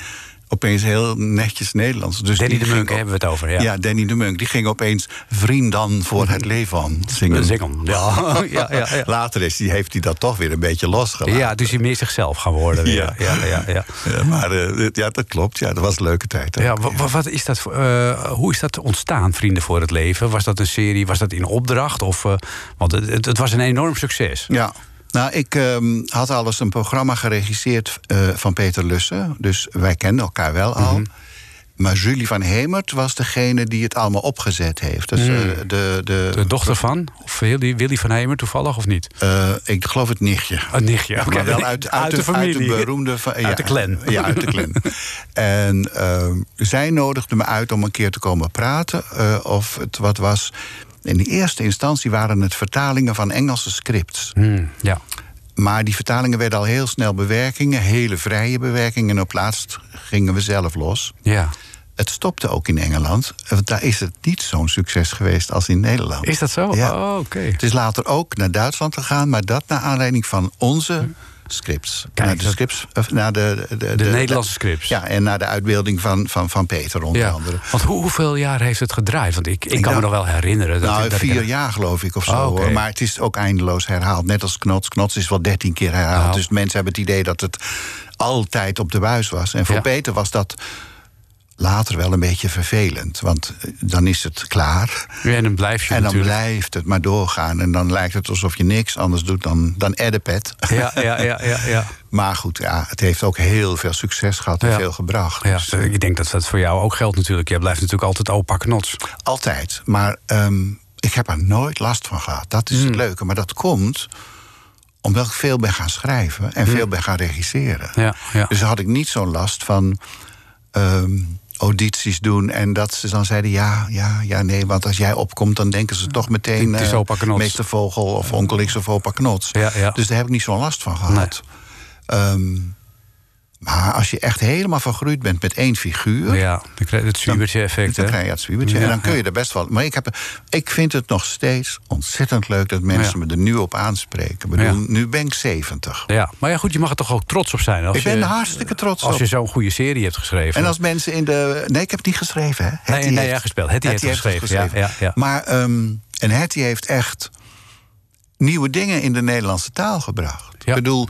[SPEAKER 7] opeens heel netjes Nederlands. Dus
[SPEAKER 2] Danny de Munk hebben we het over, ja.
[SPEAKER 7] Ja, Danny de Munk. Die ging opeens Vriendan voor het leven zingen.
[SPEAKER 2] Zingen, ja. ja, ja, ja.
[SPEAKER 7] Later is die, heeft hij dat toch weer een beetje losgelaten.
[SPEAKER 2] Ja, dus je meer zichzelf gaan worden. weer.
[SPEAKER 7] Ja.
[SPEAKER 2] Ja, ja,
[SPEAKER 7] maar eh, ja, dat klopt. Ja, dat was een leuke tijd. ook.
[SPEAKER 2] Ja, wa- wa- wat is dat, eh, hoe is dat ontstaan, Vrienden voor het Leven? Was dat een serie, was dat in opdracht? Of, eh, want het, het, het was een enorm succes.
[SPEAKER 7] Ja. Nou, ik ehm, had al eens een programma geregisseerd eh, van Peter Lussen. Dus wij kenden elkaar wel al.
[SPEAKER 2] Mhm.
[SPEAKER 7] Maar Julie van Hemert was degene die het allemaal opgezet heeft. Dus, eh, de, de.
[SPEAKER 2] De dochter van? Of Willy, Willy van Hemer toevallig of niet?
[SPEAKER 7] eh, ik geloof het nichtje.
[SPEAKER 2] Een nichtje, oké.
[SPEAKER 7] Wel uit, uit,
[SPEAKER 2] de familie.
[SPEAKER 7] Uit de beroemde...
[SPEAKER 2] Uit de clan.
[SPEAKER 7] Ja, uit de clan. en ehm, zij nodigde me uit om een keer te komen praten. of het wat was... In de eerste instantie waren het vertalingen van Engelse scripts.
[SPEAKER 2] Hmm, ja.
[SPEAKER 7] Maar die vertalingen werden al heel snel bewerkingen, hele vrije bewerkingen. En op laatst gingen we zelf los.
[SPEAKER 2] ja.
[SPEAKER 7] Het stopte ook in Engeland. Want daar is het niet zo'n succes geweest als in Nederland.
[SPEAKER 2] Is dat zo?
[SPEAKER 7] Ja.
[SPEAKER 2] Oh, oké.
[SPEAKER 7] Het is later ook naar Duitsland gegaan, maar dat naar aanleiding van onze scripts.
[SPEAKER 2] Kijk,
[SPEAKER 7] naar de
[SPEAKER 2] dat-
[SPEAKER 7] scripts, of naar de, de, de,
[SPEAKER 2] Nederlandse scripts.
[SPEAKER 7] Ja, en naar de uitbeelding van, van, van Peter onder
[SPEAKER 2] Ja.
[SPEAKER 7] andere.
[SPEAKER 2] Want hoe, hoeveel jaar heeft het gedraaid? Want ik, ik, kan me nog wel herinneren. Dat,
[SPEAKER 7] nou,
[SPEAKER 2] dat
[SPEAKER 7] vier
[SPEAKER 2] ik,
[SPEAKER 7] jaar geloof ik of zo.
[SPEAKER 2] Oh.
[SPEAKER 7] Maar het is ook eindeloos herhaald. Net als Knots. Knots is wel dertien keer herhaald.
[SPEAKER 2] Nou.
[SPEAKER 7] Dus mensen hebben het idee dat het altijd op de buis was. En voor
[SPEAKER 2] Ja.
[SPEAKER 7] Peter was dat later wel een beetje vervelend. Want eh, dan is het klaar.
[SPEAKER 2] Ja, en dan blijf je
[SPEAKER 7] En dan
[SPEAKER 2] natuurlijk.
[SPEAKER 7] blijft het maar doorgaan. En dan lijkt het alsof je niks anders doet dan, dan Eddepet.
[SPEAKER 2] Ja, ja, ja, ja, ja.
[SPEAKER 7] Maar goed, ja, het heeft ook heel veel succes gehad en
[SPEAKER 2] Ja.
[SPEAKER 7] veel gebracht.
[SPEAKER 2] ja.
[SPEAKER 7] Dus, eh,
[SPEAKER 2] Ik denk dat dat voor jou ook geldt natuurlijk. Jij blijft natuurlijk altijd opa knots.
[SPEAKER 7] Altijd. Maar ehm, ik heb er nooit last van gehad. Dat is
[SPEAKER 2] Hmm.
[SPEAKER 7] het leuke. Maar dat komt omdat ik veel ben gaan schrijven en veel ben gaan regisseren.
[SPEAKER 2] Hmm. Ja, ja.
[SPEAKER 7] Dus had ik niet zo'n last van ehm, audities doen. En dat ze dan zeiden: ja, ja, ja, nee. Want als jij opkomt, dan denken ze toch meteen.
[SPEAKER 2] Het is
[SPEAKER 7] eh,
[SPEAKER 2] opa Knots.
[SPEAKER 7] Meester Vogel of Onkel X of opa Knots.
[SPEAKER 2] Ja, ja.
[SPEAKER 7] Dus daar heb ik niet zo'n last van gehad. Ehm, maar als je echt helemaal vergroeid bent met één figuur.
[SPEAKER 2] Ja, dan krijg je het zwiebertje effect.
[SPEAKER 7] Dan krijg je het zwiebertje.
[SPEAKER 2] Ja,
[SPEAKER 7] en dan kun je er best wel. Maar ik, heb, ik vind het nog steeds ontzettend leuk dat mensen
[SPEAKER 2] Ja.
[SPEAKER 7] me er nu op aanspreken. Ik bedoel,
[SPEAKER 2] Ja.
[SPEAKER 7] nu ben ik 70.
[SPEAKER 2] Ja, maar ja, goed, je mag er toch ook trots op zijn. Als
[SPEAKER 7] ik ben
[SPEAKER 2] je,
[SPEAKER 7] hartstikke trots
[SPEAKER 2] Als
[SPEAKER 7] op.
[SPEAKER 2] je zo'n goede serie hebt geschreven.
[SPEAKER 7] En als mensen in de. Nee, ik heb het niet geschreven, hè? Hetty
[SPEAKER 2] nee,
[SPEAKER 7] heeft-
[SPEAKER 2] ja, gespeeld. Hetty heeft
[SPEAKER 7] het
[SPEAKER 2] geschreven, ja, ja, ja.
[SPEAKER 7] Maar. ehm, en Hetty heeft echt nieuwe dingen in de Nederlandse taal gebracht. Ik bedoel.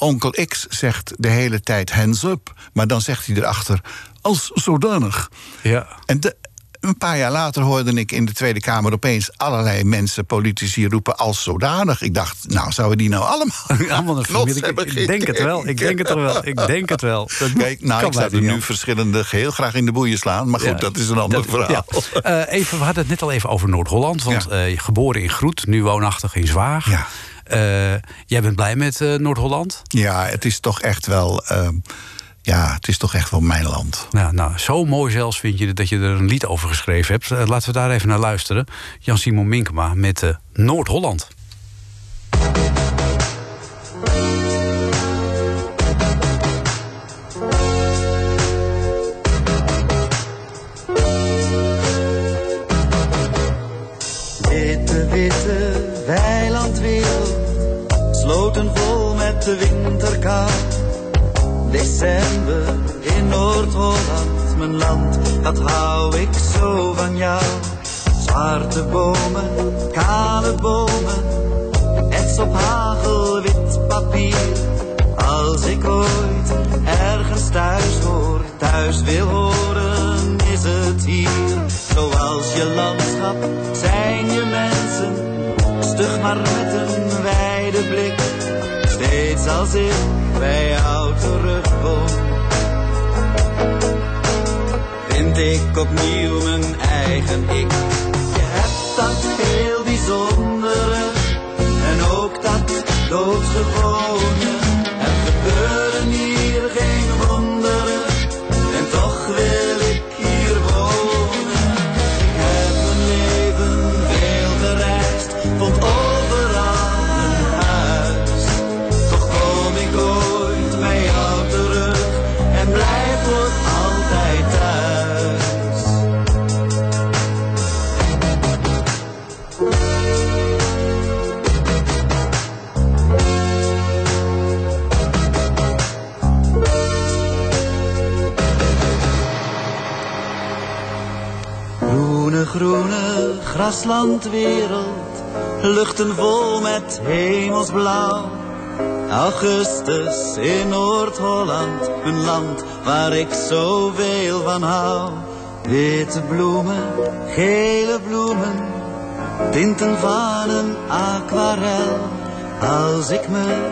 [SPEAKER 7] Onkel X zegt de hele tijd hands up. Maar dan zegt hij erachter als zodanig.
[SPEAKER 2] Ja.
[SPEAKER 7] En de- een paar jaar later hoorde ik in de Tweede Kamer opeens allerlei mensen, politici roepen als zodanig. Ik dacht, nou, zouden die nou allemaal.
[SPEAKER 2] Allemaal een
[SPEAKER 7] knots
[SPEAKER 2] Ik denk het wel. Ik denk het er wel. Ik denk het wel. Dat
[SPEAKER 7] Kijk, nou, ik zou er nu verschillende heel graag in de boeien slaan. Maar goed,
[SPEAKER 2] Ja.
[SPEAKER 7] dat is een ander
[SPEAKER 2] Dat-
[SPEAKER 7] verhaal.
[SPEAKER 2] ja. Eh, even, we hadden het net al even over Noord-Holland. Want eh, geboren in Groet, nu woonachtig in Zwaag. Eh, jij bent blij met eh, Noord-Holland?
[SPEAKER 7] Ja, het is toch echt wel. ehm, ja, het is toch echt wel mijn land.
[SPEAKER 2] Nou, nou, zo mooi zelfs vind je dat je er een lied over geschreven hebt. Eh, laten we daar even naar luisteren. Jan-Simon Minkema met Noord-Holland.
[SPEAKER 6] De winterkou. December in Noord-Holland, mijn land, wat hou ik zo van jou. Zwarte bomen, kale bomen, ets op hagelwit papier. Als ik ooit ergens thuis hoor, thuis wil horen, is het hier. Zoals je landschap zijn je mensen, stug maar met een. Steeds als ik bij jou terugkom, vind ik opnieuw mijn eigen ik. Je hebt dat heel bijzondere graslandwereld, luchten vol met hemelsblauw. Augustus in Noord-Holland, een land waar ik zoveel van hou. Witte bloemen, gele bloemen, tinten van een aquarel. Als ik me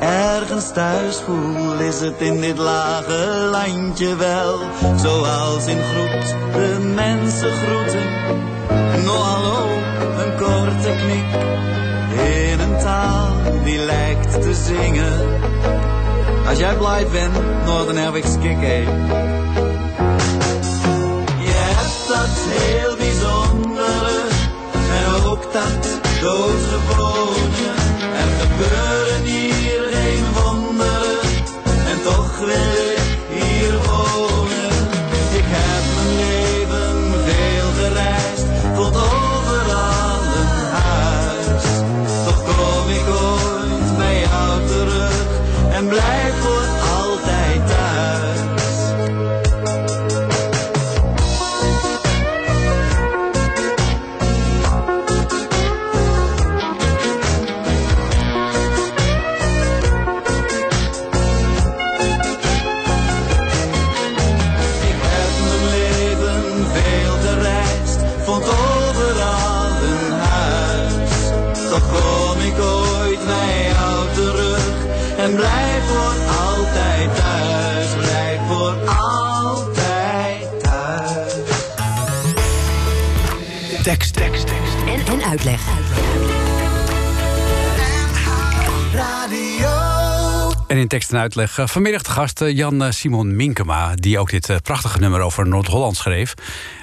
[SPEAKER 6] ergens thuis voel, is het in dit lage landje wel. Zoals in groet de mensen groeten. No hallo, een korte knik. In een taal die lijkt te zingen. Als jij blij bent, nou dan heb ik skik. Je hebt dat heel bijzondere en ook dat doodgewone. En,
[SPEAKER 5] uitleg.
[SPEAKER 2] En in tekst en uitleg eh, vanmiddag de gast eh, Jan eh, Simon Minkema... die ook dit prachtige nummer over Noord-Holland schreef.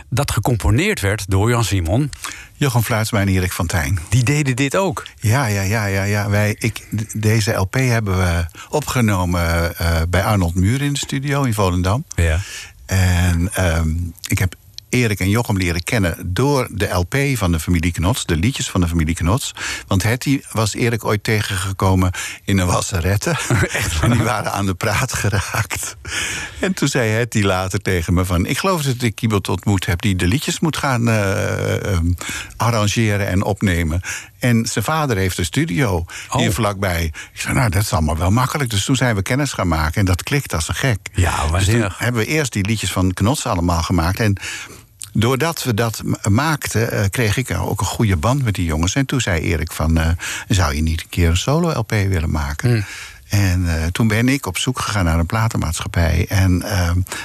[SPEAKER 2] Dat gecomponeerd werd door Jan Simon.
[SPEAKER 7] Jochem Fluitsma en Erik van Tijn.
[SPEAKER 2] Die deden dit ook.
[SPEAKER 7] Ja, ja, ja, ja. ja. Wij, ik, deze LP hebben we opgenomen eh, bij Arnold Muur in de studio in Volendam.
[SPEAKER 2] Ja.
[SPEAKER 7] En ehm, ik heb Erik en Jochem leren kennen door de LP van de familie Knots, de liedjes van de familie Knots. Want Hetty was Erik ooit tegengekomen in een wasserette. en die waren aan de praat geraakt. En toen zei Hetty later tegen me van... ik geloof dat ik iemand ontmoet heb die de liedjes moet gaan eh, eh, arrangeren en opnemen. En zijn vader heeft een studio hier vlakbij. Ik zei, nou, dat is allemaal wel makkelijk. Dus toen zijn we kennis gaan maken en dat klikt als een gek.
[SPEAKER 2] Ja,
[SPEAKER 7] Dus toen
[SPEAKER 2] waanzinnig.
[SPEAKER 7] hebben we eerst die liedjes van Knots allemaal gemaakt. En doordat we dat maakten, eh, kreeg ik ook een goede band met die jongens. En toen zei Erik van, eh, zou je niet een keer een solo-LP willen maken? En eh, toen ben ik op zoek gegaan naar een platenmaatschappij. En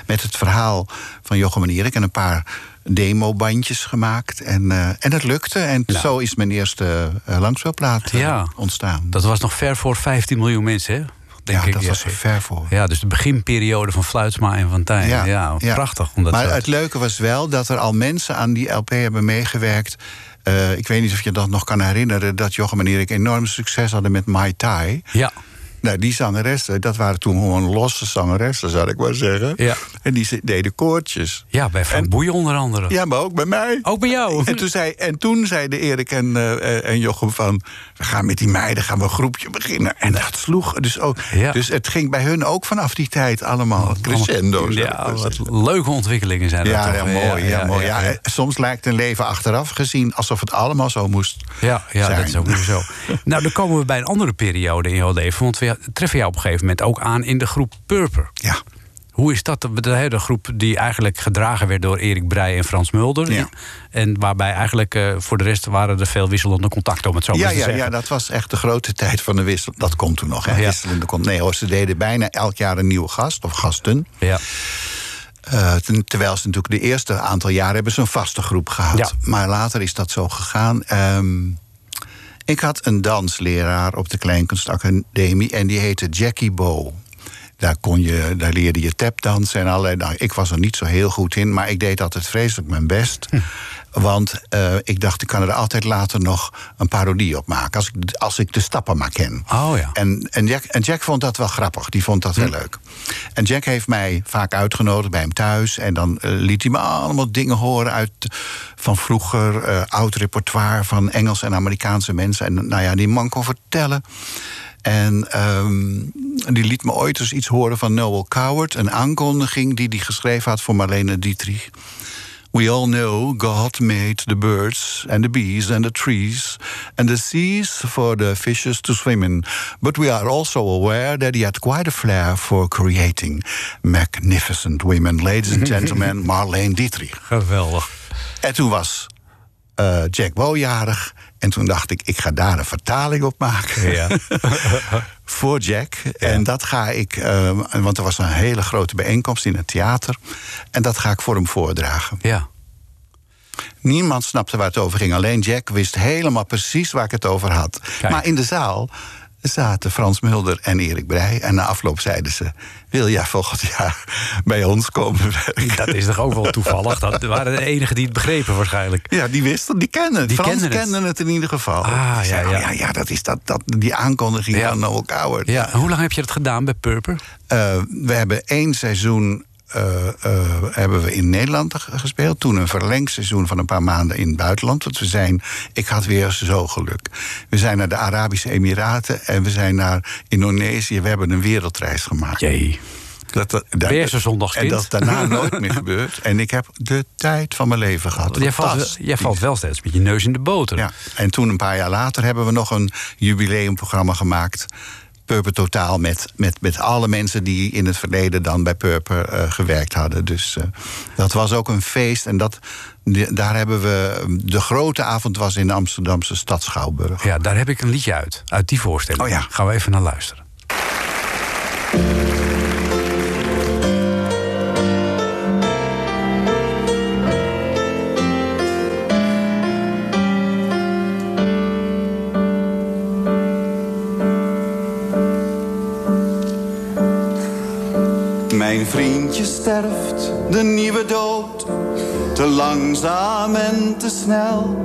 [SPEAKER 7] met het verhaal van Jochem en Erik en een paar demobandjes gemaakt. En, eh, en het lukte. En zo is mijn eerste uh, langspeelplaat
[SPEAKER 2] Ja.
[SPEAKER 7] ontstaan.
[SPEAKER 2] Dat was nog ver voor 15 miljoen mensen, hè? Denk
[SPEAKER 7] ja,
[SPEAKER 2] ik.
[SPEAKER 7] dat was er ver voor.
[SPEAKER 2] Ja, dus de beginperiode van Fluitsma en Van Tijn. Ja, prachtig.
[SPEAKER 7] Maar het leuke was wel dat er al mensen aan die LP hebben meegewerkt. Eh, ik weet niet of je dat nog kan herinneren... dat Jochem en Erik enorm succes hadden met Mai Tai.
[SPEAKER 2] Ja.
[SPEAKER 7] Nou, die zangeressen, dat waren toen gewoon losse zangeressen, zou ik maar zeggen.
[SPEAKER 2] Ja.
[SPEAKER 7] En die deden koortjes.
[SPEAKER 2] Ja, bij Van Boeien onder andere.
[SPEAKER 7] Ja, maar ook bij mij.
[SPEAKER 2] Ook bij jou.
[SPEAKER 7] En toen, zei, en toen zeiden Erik en, eh, en Jochem van... we gaan met die meiden gaan we een groepje beginnen. En dat sloeg dus ook.
[SPEAKER 2] Ja.
[SPEAKER 7] Dus het ging bij hun ook vanaf die tijd allemaal crescendo. zou ik
[SPEAKER 2] Ja, wat leuke ontwikkelingen zijn dat
[SPEAKER 7] Ja,
[SPEAKER 2] toch?
[SPEAKER 7] ja, mooi. Ja, mooi. Ja, Soms lijkt een leven achteraf gezien alsof het allemaal zo moest.
[SPEAKER 2] Ja, ja
[SPEAKER 7] zijn.
[SPEAKER 2] dat is ook weer zo. nou, dan komen we bij een andere periode in jouw leven. Want we treffen jou op een gegeven moment ook aan in de groep Purper.
[SPEAKER 7] Ja.
[SPEAKER 2] Hoe is dat? De, de hele groep die eigenlijk gedragen werd door Erik Breij en Frans Mulder.
[SPEAKER 7] Ja.
[SPEAKER 2] En waarbij eigenlijk eh, voor de rest waren er veel wisselende contacten, om het zo
[SPEAKER 7] Ja,
[SPEAKER 2] maar te
[SPEAKER 7] ja,
[SPEAKER 2] zeggen.
[SPEAKER 7] ja, dat was echt de grote tijd van de wissel. Dat komt toen nog, hè?
[SPEAKER 2] Ja.
[SPEAKER 7] Wisselende komt. Nee hoor, ze deden bijna elk jaar een nieuwe gast of gasten.
[SPEAKER 2] Ja.
[SPEAKER 7] Eh, terwijl ze natuurlijk de eerste aantal jaren hebben ze een vaste groep gehad.
[SPEAKER 2] Ja.
[SPEAKER 7] Maar later is dat zo gegaan. Ehm, ik had een dansleraar op de Kleinkunstacademie en die heette Jackie Bo. Daar, kon je, daar leerde je tapdansen en allerlei. Nou, ik was er niet zo heel goed in, maar ik deed altijd vreselijk mijn best. Want eh, ik dacht, ik kan er altijd later nog een parodie op maken. Als ik, als ik de stappen maar ken.
[SPEAKER 2] Oh ja.
[SPEAKER 7] En, en, Jack, en Jack vond dat wel grappig. Die vond dat heel leuk. En Jack heeft mij vaak uitgenodigd bij hem thuis. En dan eh, liet hij me allemaal dingen horen uit van vroeger. eh, oud repertoire van Engelse en Amerikaanse mensen. En nou ja, die man kon vertellen. En ehm, die liet me ooit eens iets horen van Noel Coward. Een aankondiging die hij geschreven had voor Marlene Dietrich. We all know God made the birds and the bees and the trees and the seas for the fishes to swim in. But we are also aware that he had quite a flair for creating magnificent women. Ladies and gentlemen, Marlene Dietrich.
[SPEAKER 2] Geweldig.
[SPEAKER 7] En toen was eh, Jack Bo jarig. En toen dacht ik, ik ga daar een vertaling op maken.
[SPEAKER 2] Ja.
[SPEAKER 7] voor Jack. En dat ga ik, eh, want er was een hele grote bijeenkomst in het theater. En dat ga ik voor hem voordragen.
[SPEAKER 2] Ja.
[SPEAKER 7] Niemand snapte waar het over ging. Alleen Jack wist helemaal precies waar ik het over had.
[SPEAKER 2] Kijk.
[SPEAKER 7] Maar in de zaal zaten Frans Mulder en Erik Breij. En na afloop zeiden ze... wil jij volgend jaar bij ons komen werken?
[SPEAKER 2] Dat is toch ook wel toevallig? Dat waren de enigen die het begrepen waarschijnlijk.
[SPEAKER 7] Ja, die wisten, die kennen het.
[SPEAKER 2] Die
[SPEAKER 7] Frans
[SPEAKER 2] kenden het.
[SPEAKER 7] kende het in ieder geval.
[SPEAKER 2] Ah, ja,
[SPEAKER 7] oh,
[SPEAKER 2] ja.
[SPEAKER 7] ja, ja, dat is dat, dat, die aankondiging
[SPEAKER 2] Ja.
[SPEAKER 7] van Noel Coward.
[SPEAKER 2] Ja. Hoe lang heb je dat gedaan bij Purper?
[SPEAKER 7] Eh, we hebben één seizoen eh, hebben we in Nederland gespeeld. Toen een verlengseizoen van een paar maanden in het buitenland. Want we zijn, ik had weer zo geluk. We zijn naar de Arabische Emiraten en we zijn naar Indonesië. We hebben een wereldreis gemaakt.
[SPEAKER 2] Jee.
[SPEAKER 7] Dat, dat, dat-
[SPEAKER 2] Weer zo'n zondagskind.
[SPEAKER 7] En dat daarna nooit meer gebeurd. En ik heb de tijd van mijn leven gehad.
[SPEAKER 2] Jij valt, jij valt wel steeds met je neus in de boter.
[SPEAKER 7] Ja, en toen een paar jaar later hebben we nog een jubileumprogramma gemaakt. Purper Totaal met, met, met alle mensen die in het verleden dan bij Purper eh, gewerkt hadden. Dus eh, dat was ook een feest. En dat, daar hebben we. De grote avond was in de Amsterdamse stad Schouwburg.
[SPEAKER 2] Ja, daar heb ik een liedje uit. Uit die voorstelling.
[SPEAKER 7] Oh ja.
[SPEAKER 2] Gaan we even naar luisteren.
[SPEAKER 6] Vriendje sterft, de nieuwe dood. Te langzaam en te snel.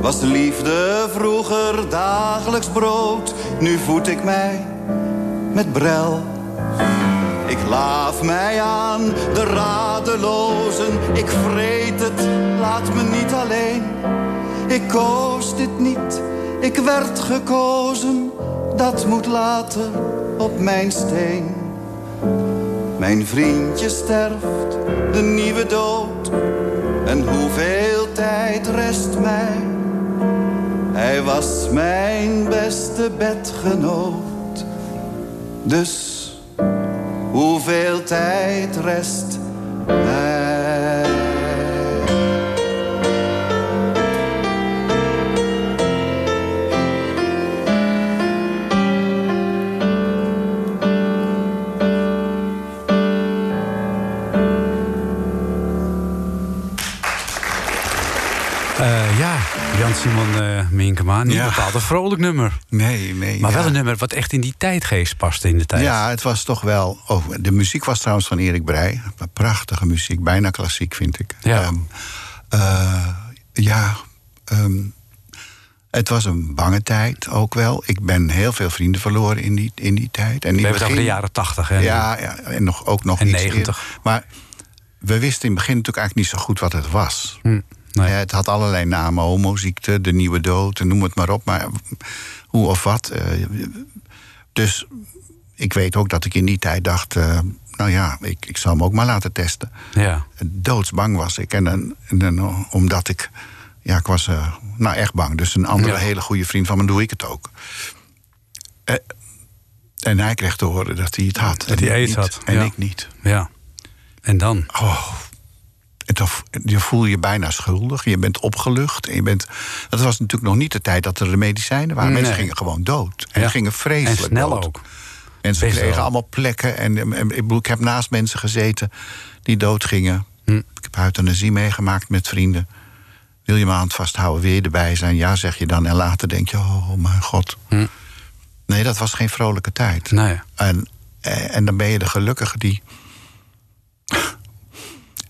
[SPEAKER 6] Was de liefde vroeger dagelijks brood. Nu voed ik mij met brel.
[SPEAKER 7] Ik laaf mij aan de radelozen. Ik vreet het, laat me niet alleen. Ik koos dit niet, ik werd gekozen. Dat moet later op mijn steen. Mijn vriendje sterft, de nieuwe dood. En hoeveel tijd rest mij? Hij was mijn beste bedgenoot. Dus hoeveel tijd rest mij?
[SPEAKER 2] Jan-Simon eh Minkema. Niet
[SPEAKER 7] Ja.
[SPEAKER 2] bepaald een vrolijk nummer.
[SPEAKER 7] Nee, nee.
[SPEAKER 2] Maar
[SPEAKER 7] ja.
[SPEAKER 2] wel een nummer wat echt in die tijdgeest paste in de tijd.
[SPEAKER 7] Ja, het was toch wel. Oh, de muziek was trouwens van Erik Breij. Prachtige muziek, bijna klassiek vind ik.
[SPEAKER 2] Ja.
[SPEAKER 7] Ehm, eh, ja. ehm, het was een bange tijd ook wel. Ik ben heel veel vrienden verloren in die, in die tijd. En in
[SPEAKER 2] We hebben het over de jaren tachtig. hè?
[SPEAKER 7] Ja, ja, en nog, ook nog
[SPEAKER 2] En
[SPEAKER 7] iets
[SPEAKER 2] 90.
[SPEAKER 7] eerder. Maar we wisten in het begin natuurlijk eigenlijk niet zo goed wat het was.
[SPEAKER 2] Hm, nee.
[SPEAKER 7] Ja, het had allerlei namen, homoziekte, de nieuwe dood, en noem het maar op. Maar hoe of wat. eh, dus ik weet ook dat ik in die tijd dacht... eh, nou ja, ik, ik zal hem ook maar laten testen.
[SPEAKER 2] ja.
[SPEAKER 7] Doodsbang was ik. En, dan- en dan, omdat ik... Ja, ik was eh, nou echt bang. Dus een andere
[SPEAKER 2] Ja.
[SPEAKER 7] hele goede vriend van me doe ik het ook. Eh, en hij kreeg te horen dat hij het had.
[SPEAKER 2] Dat
[SPEAKER 7] en
[SPEAKER 2] hij aids had,
[SPEAKER 7] En
[SPEAKER 2] ja.
[SPEAKER 7] ik niet.
[SPEAKER 2] ja. En dan?
[SPEAKER 7] Oh, en je voel je bijna schuldig. Je bent opgelucht. En je bent, dat was natuurlijk nog niet de tijd dat er de medicijnen waren. Mensen gingen gewoon dood. En
[SPEAKER 2] Ja.
[SPEAKER 7] gingen vreselijk
[SPEAKER 2] En snel
[SPEAKER 7] dood.
[SPEAKER 2] ook.
[SPEAKER 7] En ze
[SPEAKER 2] Best
[SPEAKER 7] kregen
[SPEAKER 2] wel.
[SPEAKER 7] allemaal plekken. En, ik, heb naast mensen gezeten die doodgingen.
[SPEAKER 2] Hm.
[SPEAKER 7] Ik heb euthanasie meegemaakt met vrienden. Wil je me aan het vasthouden, wil je erbij zijn? Ja, zeg je dan. En later denk je, oh mijn god.
[SPEAKER 2] Hm.
[SPEAKER 7] Nee, dat was geen vrolijke tijd.
[SPEAKER 2] Nee.
[SPEAKER 7] En, eh, en dan ben je de gelukkige die...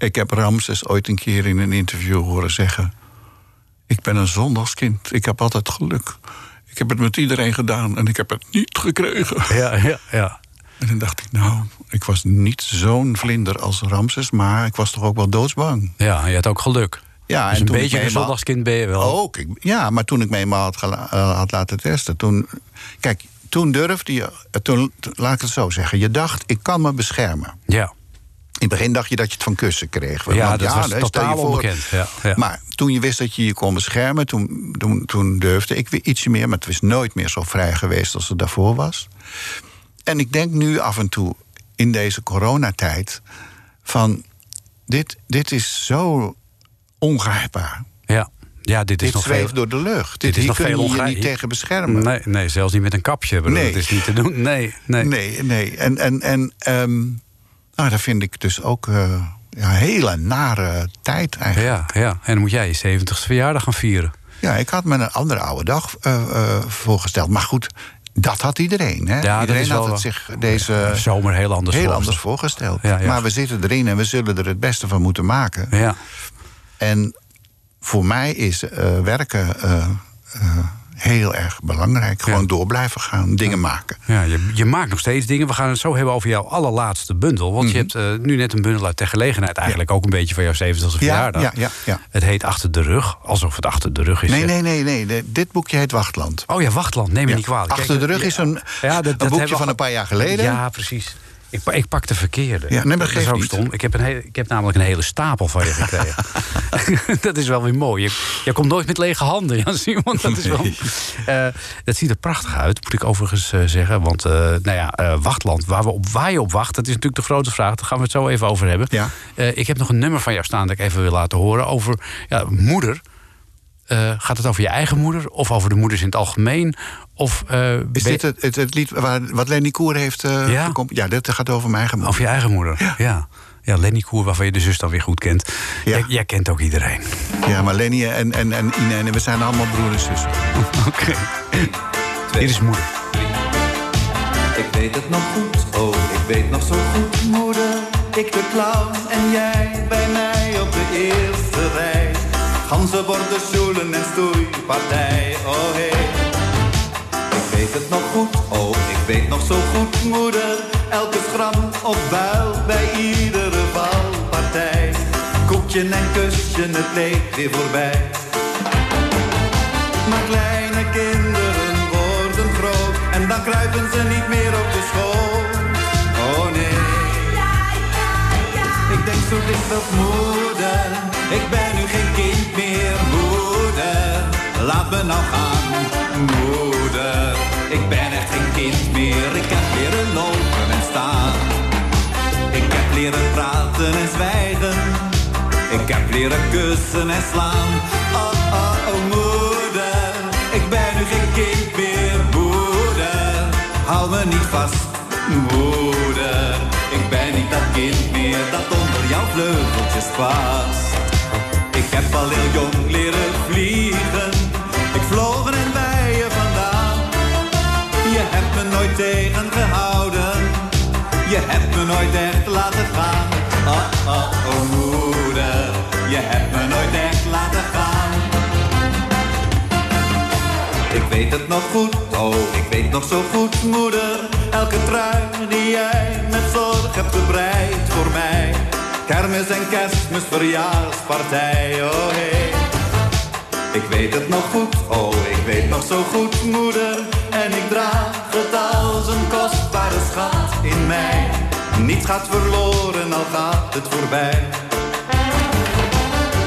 [SPEAKER 7] Ik heb Ramses ooit een keer in een interview horen zeggen... ik ben een zondagskind, ik heb altijd geluk. Ik heb het met iedereen gedaan en ik heb het niet gekregen.
[SPEAKER 2] Ja, ja, ja.
[SPEAKER 7] En dan dacht ik, nou, ik was niet zo'n vlinder als Ramses... maar ik was toch ook wel doodsbang.
[SPEAKER 2] Ja, je had ook geluk.
[SPEAKER 7] Ja,
[SPEAKER 2] dus een
[SPEAKER 7] toen ik
[SPEAKER 2] beetje een zondagskind ben je wel.
[SPEAKER 7] Ook, ja, maar toen ik me eenmaal had, eh, had laten testen... Toen, kijk, toen durfde je... eh, Toen, toen- laat ik het zo zeggen. Je dacht, ik kan me beschermen.
[SPEAKER 2] Ja.
[SPEAKER 7] In het begin dacht je dat je het van kussen kreeg.
[SPEAKER 2] Ja,
[SPEAKER 7] Want
[SPEAKER 2] dat was
[SPEAKER 7] stel je
[SPEAKER 2] totaal onbekend. Ja, ja.
[SPEAKER 7] Maar toen je wist dat je je kon beschermen, toen, toen, toen durfde ik weer ietsje meer. Maar het is nooit meer zo vrij geweest als het daarvoor was. En ik denk nu af en toe in deze coronatijd van dit, dit is zo ongrijpbaar.
[SPEAKER 2] ja. ja, dit is
[SPEAKER 7] Dit
[SPEAKER 2] nog
[SPEAKER 7] zweeft
[SPEAKER 2] veel...
[SPEAKER 7] door de lucht. Dit,
[SPEAKER 2] dit is nog
[SPEAKER 7] kun
[SPEAKER 2] veel
[SPEAKER 7] je je niet tegen beschermen.
[SPEAKER 2] Nee, nee, zelfs niet met een kapje. Bedoel,
[SPEAKER 7] Nee.
[SPEAKER 2] Dat is niet te doen. Nee, nee.
[SPEAKER 7] Nee, nee. En, en, en ehm, nou, dat vind ik dus ook eh, ja, een hele nare tijd eigenlijk.
[SPEAKER 2] Ja, ja. En dan moet jij je 70ste verjaardag gaan vieren.
[SPEAKER 7] Ja, ik had me een andere oude dag eh, eh, voorgesteld. Maar goed, dat had iedereen. Hè? iedereen had het zich deze
[SPEAKER 2] Zomer heel anders
[SPEAKER 7] heel
[SPEAKER 2] voor.
[SPEAKER 7] anders voorgesteld.
[SPEAKER 2] Ja.
[SPEAKER 7] Maar we zitten erin en we zullen er het beste van moeten maken.
[SPEAKER 2] Ja.
[SPEAKER 7] En voor mij is eh, werken eh, eh, heel erg belangrijk. Gewoon door blijven gaan, dingen maken.
[SPEAKER 2] Ja, je, je maakt nog steeds dingen. We gaan het zo hebben over jouw allerlaatste bundel. Want je hebt eh, nu net een bundel uit ter gelegenheid... eigenlijk ook een beetje van jouw 70ste verjaardag.
[SPEAKER 7] ja, ja, ja.
[SPEAKER 2] Het heet Achter de Rug, alsof het achter de rug is.
[SPEAKER 7] Nee, nee, nee, nee. de- dit boekje heet Wachtland.
[SPEAKER 2] Oh ja, Wachtland, neem me niet kwalijk.
[SPEAKER 7] Achter de rug is een,
[SPEAKER 2] ja, dat-
[SPEAKER 7] een boekje van een paar jaar geleden.
[SPEAKER 2] Ja, precies. Ik, ik pak de verkeerde.
[SPEAKER 7] Ja, nee, maar
[SPEAKER 2] dat is ook stom. Ik heb, een hele, ik heb namelijk een hele stapel van je gekregen. dat is wel weer mooi. Je, je komt nooit met lege handen, Jan Simon. Dat, is wel, Eh, dat ziet er prachtig uit, moet ik overigens eh, zeggen. Want eh, nou ja, Wachtland, waar, we op, waar je op wacht... dat is natuurlijk de grote vraag. Daar gaan we het zo even over hebben.
[SPEAKER 7] Ja.
[SPEAKER 2] Ik heb nog een nummer van jou staan dat ik even wil laten horen... over ja, moeder. Eh, gaat het over je eigen moeder of over de moeders in het algemeen? Of, eh,
[SPEAKER 7] Is dit het, het, het lied waar, wat Lenny Koer heeft eh
[SPEAKER 2] Ja?
[SPEAKER 7] dit gaat over mijn eigen moeder.
[SPEAKER 2] Over je eigen moeder? Ja. ja. Lenny Koer, waarvan je de zus dan weer goed kent.
[SPEAKER 7] Ja.
[SPEAKER 2] Jij, jij kent ook iedereen.
[SPEAKER 7] Ja, maar Lenny en, en, en Ine, en we zijn allemaal broer en zus.
[SPEAKER 2] Oké. Hier is moeder.
[SPEAKER 6] Ik weet het nog goed, oh, ik weet nog zo goed. Moeder, ik de clown en jij bij mij op de eerste rij. Ganzen worden schoelen en stoeipartij, oh hey. Ik weet het nog goed, oh, ik weet nog zo goed, moeder. Elke schram of buil bij iedere valpartij. Koekje en kusje, het leed weer voorbij. Maar kleine kinderen worden groot en dan kruipen ze niet meer op de school. Oh nee. Ik denk zo dikwijls moeder, ik ben nu geen kind meer, moeder. Laat me nou gaan, moeder. Ik ben echt geen kind meer, ik heb leren lopen en staan. Ik heb leren praten en zwijgen. Ik heb leren kussen en slaan. Oh, oh, oh, moeder. Ik ben nu geen kind meer, moeder. Hou me niet vast, moeder. Ik ben niet dat kind meer dat onder jouw vleugeltjes past. Ik heb al heel jong leren vliegen. Ik vloog en bijen vandaan. Je hebt me nooit tegengehouden. Je hebt me nooit echt laten gaan. Oh, oh, oh, moeder. Je hebt me nooit echt laten gaan. Ik weet het nog goed, oh, ik weet nog zo goed, moeder. Elke trui die jij met zorg hebt gebreid voor mij. Kermis en kerstmis, verjaarspartij, oh hey. Ik weet het nog goed, oh, ik weet nog zo goed, moeder. En ik draag het als een kostbare schat in mij. Niets gaat verloren, al gaat het voorbij.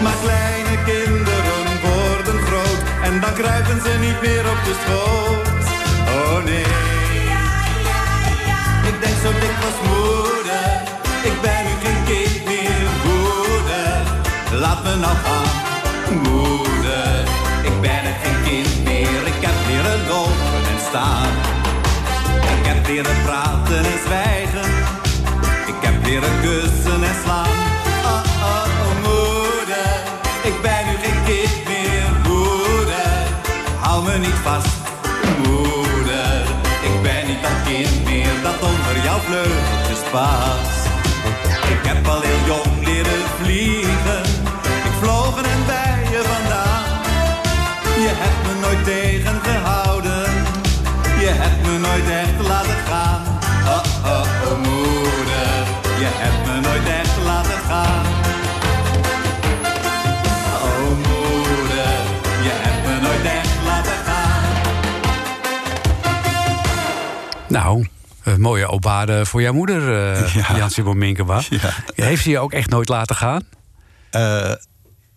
[SPEAKER 6] Maar kleine kinderen worden groot en dan kruipen ze niet meer op de schoot. Oh nee. Ik denk zo dikwijls moeder, ik ben nu geen kind. Laat me nou gaan, moeder. Ik ben er geen kind meer, ik heb leren lopen en staan. Ik heb leren praten en zwijgen. Ik heb leren kussen en slaan. Oh, oh, oh, moeder. Ik ben nu geen kind meer, moeder. Hou me niet vast, moeder. Ik ben niet dat kind meer dat onder jouw vleugeltjes past.
[SPEAKER 2] Mooie obade voor jouw moeder, eh
[SPEAKER 7] Ja.
[SPEAKER 2] Jan Simon Minkema.
[SPEAKER 7] Ja.
[SPEAKER 2] Heeft ze je ook echt nooit laten gaan?
[SPEAKER 7] Eh,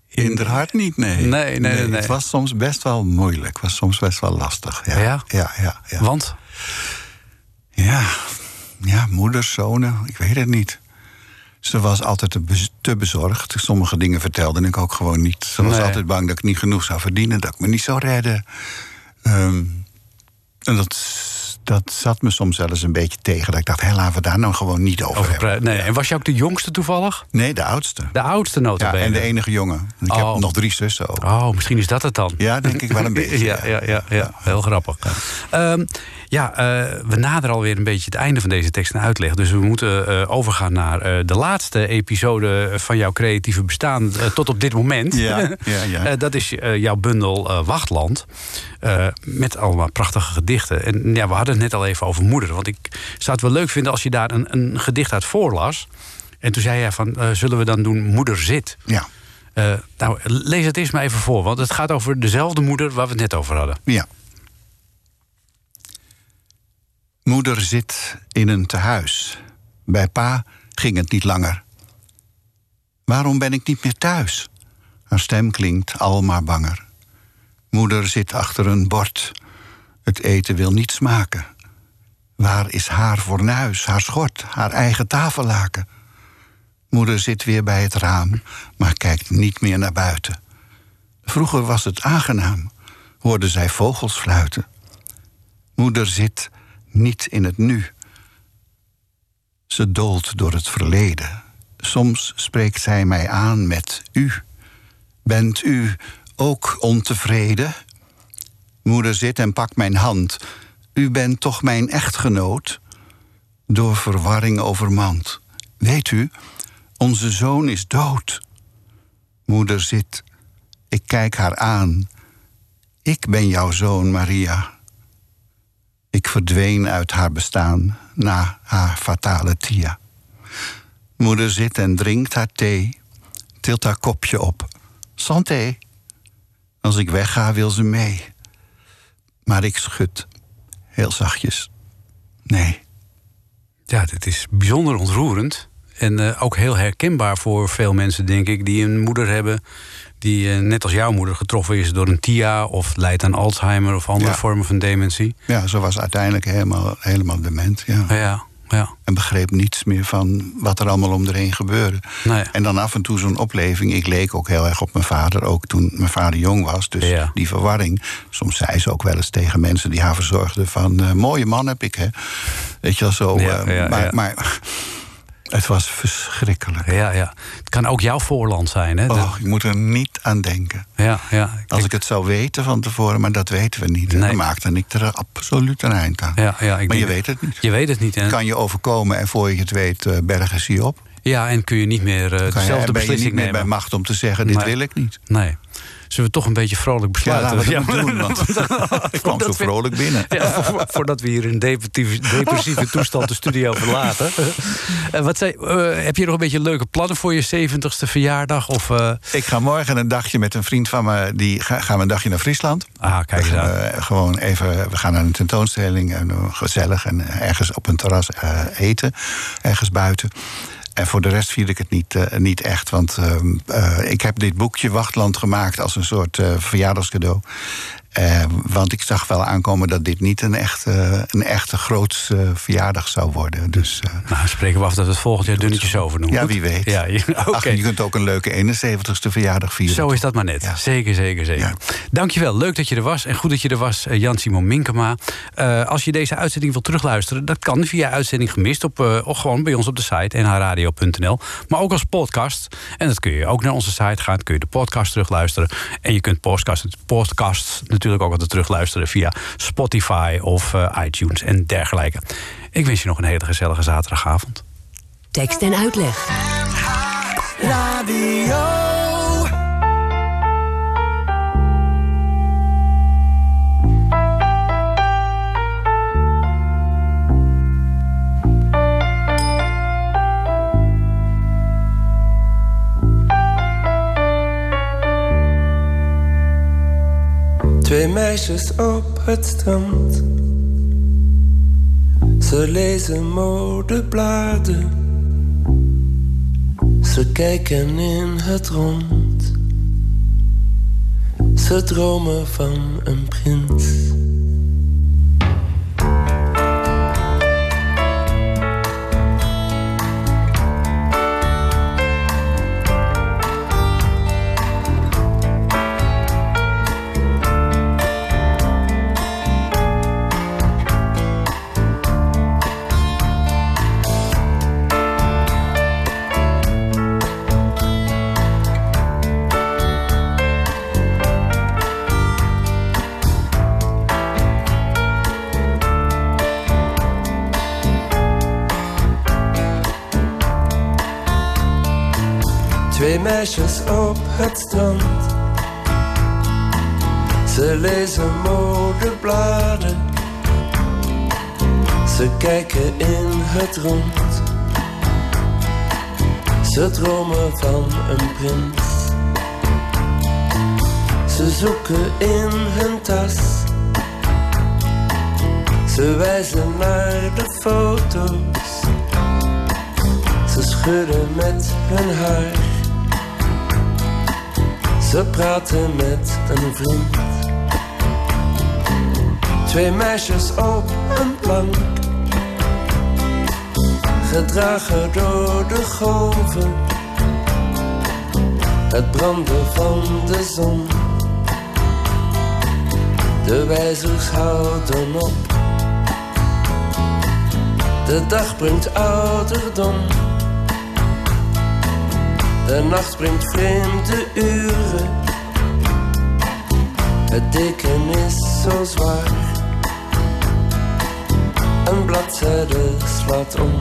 [SPEAKER 7] in haar hart niet, nee.
[SPEAKER 2] Nee, nee, nee, nee.
[SPEAKER 7] Het was soms best wel moeilijk. Het was soms best wel lastig. Ja,
[SPEAKER 2] Ja?
[SPEAKER 7] ja, ja. ja.
[SPEAKER 2] Want?
[SPEAKER 7] Ja, ja, moeders, zonen, ik weet het niet. Ze was altijd te, bez- te bezorgd. Sommige dingen vertelde ik ook gewoon niet. Ze was
[SPEAKER 2] Nee.
[SPEAKER 7] altijd bang dat ik niet genoeg zou verdienen, dat ik me niet zou redden. Ehm, en dat, dat zat me soms wel eens een beetje tegen. Dat ik dacht, hé, laten we daar nou gewoon niet over,
[SPEAKER 2] Over
[SPEAKER 7] hebben.
[SPEAKER 2] nee. En was je ook de jongste toevallig?
[SPEAKER 7] Nee, de oudste.
[SPEAKER 2] De oudste nota
[SPEAKER 7] Ja, en de enige jongen. Ik
[SPEAKER 2] Oh.
[SPEAKER 7] heb nog drie zussen ook.
[SPEAKER 2] Oh, misschien is dat het dan.
[SPEAKER 7] Ja, denk ik wel een beetje.
[SPEAKER 2] ja, ja, ja, ja, heel grappig. Ehm, ja, eh, we naderen alweer een beetje het einde van deze tekst en uitleg. Dus we moeten eh, overgaan naar eh, de laatste episode van jouw creatieve bestaan tot op dit moment.
[SPEAKER 7] Ja, ja, ja.
[SPEAKER 2] Dat is jouw bundel Wachtland. met allemaal prachtige gedichten. En ja, we hadden het net al even over moeder. Want ik zou het wel leuk vinden als je daar een, een gedicht uit voorlas. En toen zei jij van, eh, zullen we dan doen Moeder zit?
[SPEAKER 7] Ja,
[SPEAKER 2] Eh, nou, lees het eerst maar even voor, want het gaat over dezelfde moeder waar we het net over hadden.
[SPEAKER 7] ja. Moeder zit in een tehuis. Bij pa ging het niet langer. Waarom ben ik niet meer thuis? Haar stem klinkt al maar banger. Moeder zit achter een bord. Het eten wil niet smaken. Waar is haar fornuis, haar schort, haar eigen tafellaken? Moeder zit weer bij het raam, maar kijkt niet meer naar buiten. Vroeger was het aangenaam, hoorde zij vogels fluiten. Moeder zit niet in het nu. Ze doolt door het verleden. Soms spreekt zij mij aan met u. Bent u ook ontevreden? Moeder zit en pakt mijn hand. U bent toch mijn echtgenoot? Door verwarring overmand. Weet u, onze zoon is dood. Moeder zit. Ik kijk haar aan. Ik ben jouw zoon, Maria. Ik verdween uit haar bestaan na haar fatale tia. Moeder zit en drinkt haar thee, tilt haar kopje op. Santé. Als ik wegga, wil ze mee. Maar ik schud, heel zachtjes. Nee.
[SPEAKER 2] Ja, dit is bijzonder ontroerend. En eh, ook heel herkenbaar voor veel mensen, denk ik, die een moeder hebben. die eh, net als jouw moeder getroffen is door een TIA. of lijdt aan Alzheimer of andere
[SPEAKER 7] Ja.
[SPEAKER 2] vormen van dementie.
[SPEAKER 7] Ja, ze was uiteindelijk helemaal, helemaal dement. Ja.
[SPEAKER 2] Ja, ja.
[SPEAKER 7] En begreep niets meer van wat er allemaal om erheen gebeurde.
[SPEAKER 2] Nee.
[SPEAKER 7] En dan af en toe zo'n opleving. Ik leek ook heel erg op mijn vader, ook toen mijn vader jong was. Dus
[SPEAKER 2] Ja.
[SPEAKER 7] die verwarring. Soms zei ze ook wel eens tegen mensen die haar verzorgden: van eh, mooie man heb ik, hè. Weet je wel zo.
[SPEAKER 2] Ja,
[SPEAKER 7] eh, maar, maar het was verschrikkelijk.
[SPEAKER 2] Ja, ja. Het kan ook jouw voorland zijn, hè?
[SPEAKER 7] Oh, ik moet er niet aan denken.
[SPEAKER 2] ja, ja.
[SPEAKER 7] Als ik het zou weten van tevoren, maar dat weten we niet.
[SPEAKER 2] Nee.
[SPEAKER 7] Dan maakte ik er absoluut een eind aan.
[SPEAKER 2] ja, ja, ik
[SPEAKER 7] maar je weet het niet.
[SPEAKER 2] Je weet het niet, hè?
[SPEAKER 7] kan je overkomen en voor je het weet eh, bergen ze je op.
[SPEAKER 2] Ja, en kun je niet meer eh
[SPEAKER 7] Kan je,
[SPEAKER 2] dezelfde
[SPEAKER 7] ben je
[SPEAKER 2] beslissing
[SPEAKER 7] niet meer
[SPEAKER 2] nemen.
[SPEAKER 7] bij macht om te zeggen, dit
[SPEAKER 2] Nee.
[SPEAKER 7] wil ik niet.
[SPEAKER 2] Nee. Zullen we toch een beetje vrolijk
[SPEAKER 7] Ja,
[SPEAKER 2] besluiten?
[SPEAKER 7] we dat doen, want ik kwam zo
[SPEAKER 2] we-
[SPEAKER 7] vrolijk binnen.
[SPEAKER 2] Ja, vo- voordat we hier in depressieve, depressieve toestand de studio verlaten. En wat zei, eh, heb je nog een beetje leuke plannen voor je 70ste verjaardag? Of, eh,
[SPEAKER 7] Ik ga morgen een dagje met een vriend van me, die ga, gaan we een dagje naar Friesland.
[SPEAKER 2] ah, kijk eens
[SPEAKER 7] We eh, gewoon even, we gaan naar een tentoonstelling en eh, gezellig en ergens op een terras eh, eten, ergens buiten. En voor de rest vier ik het niet, eh, niet echt. Want ehm, eh, ik heb dit boekje Wachtland gemaakt als een soort eh, verjaardagscadeau. Eh, want ik zag wel aankomen dat dit niet een echte, een echte groot eh, verjaardag zou worden. Dus eh,
[SPEAKER 2] Nou, spreken we af dat we het volgend jaar dunnetjes over doen.
[SPEAKER 7] ja, wie weet.
[SPEAKER 2] Ja, je-.
[SPEAKER 7] Ach, je kunt ook een leuke 71ste verjaardag vieren.
[SPEAKER 2] Zo is dat maar net.
[SPEAKER 7] Ja.
[SPEAKER 2] Zeker, zeker, zeker.
[SPEAKER 7] Ja.
[SPEAKER 2] Dankjewel. Leuk dat je er was. En goed dat je er was, Jan-Simon Minkema. Als je deze uitzending wilt terugluisteren... dat kan via uitzending gemist. Op, of gewoon bij ons op de site nhradio.nl. Maar ook als podcast. En dat kun je ook naar onze site gaan. kun je de podcast terugluisteren. En je kunt podcast, podcasts natuurlijk ook altijd terugluisteren... via Spotify of eh, iTunes en dergelijke. Ik wens je nog een hele gezellige zaterdagavond.
[SPEAKER 5] Tekst en uitleg.
[SPEAKER 9] Twee meisjes op het strand. Ze lezen modebladen. Ze kijken in het rond. Ze dromen van een prins. Kijken in het rond. Ze dromen van een prins. Ze zoeken in hun tas. Ze wijzen naar de foto's. Ze schudden met hun haar. Ze praten met een vriend. Twee meisjes op een plank. Gedragen door de golven. Het branden van de zon. De wijzers houden op. De dag brengt ouderdom. De nacht brengt vreemde uren. Het deken is zo zwaar. Een bladzijde slaat om.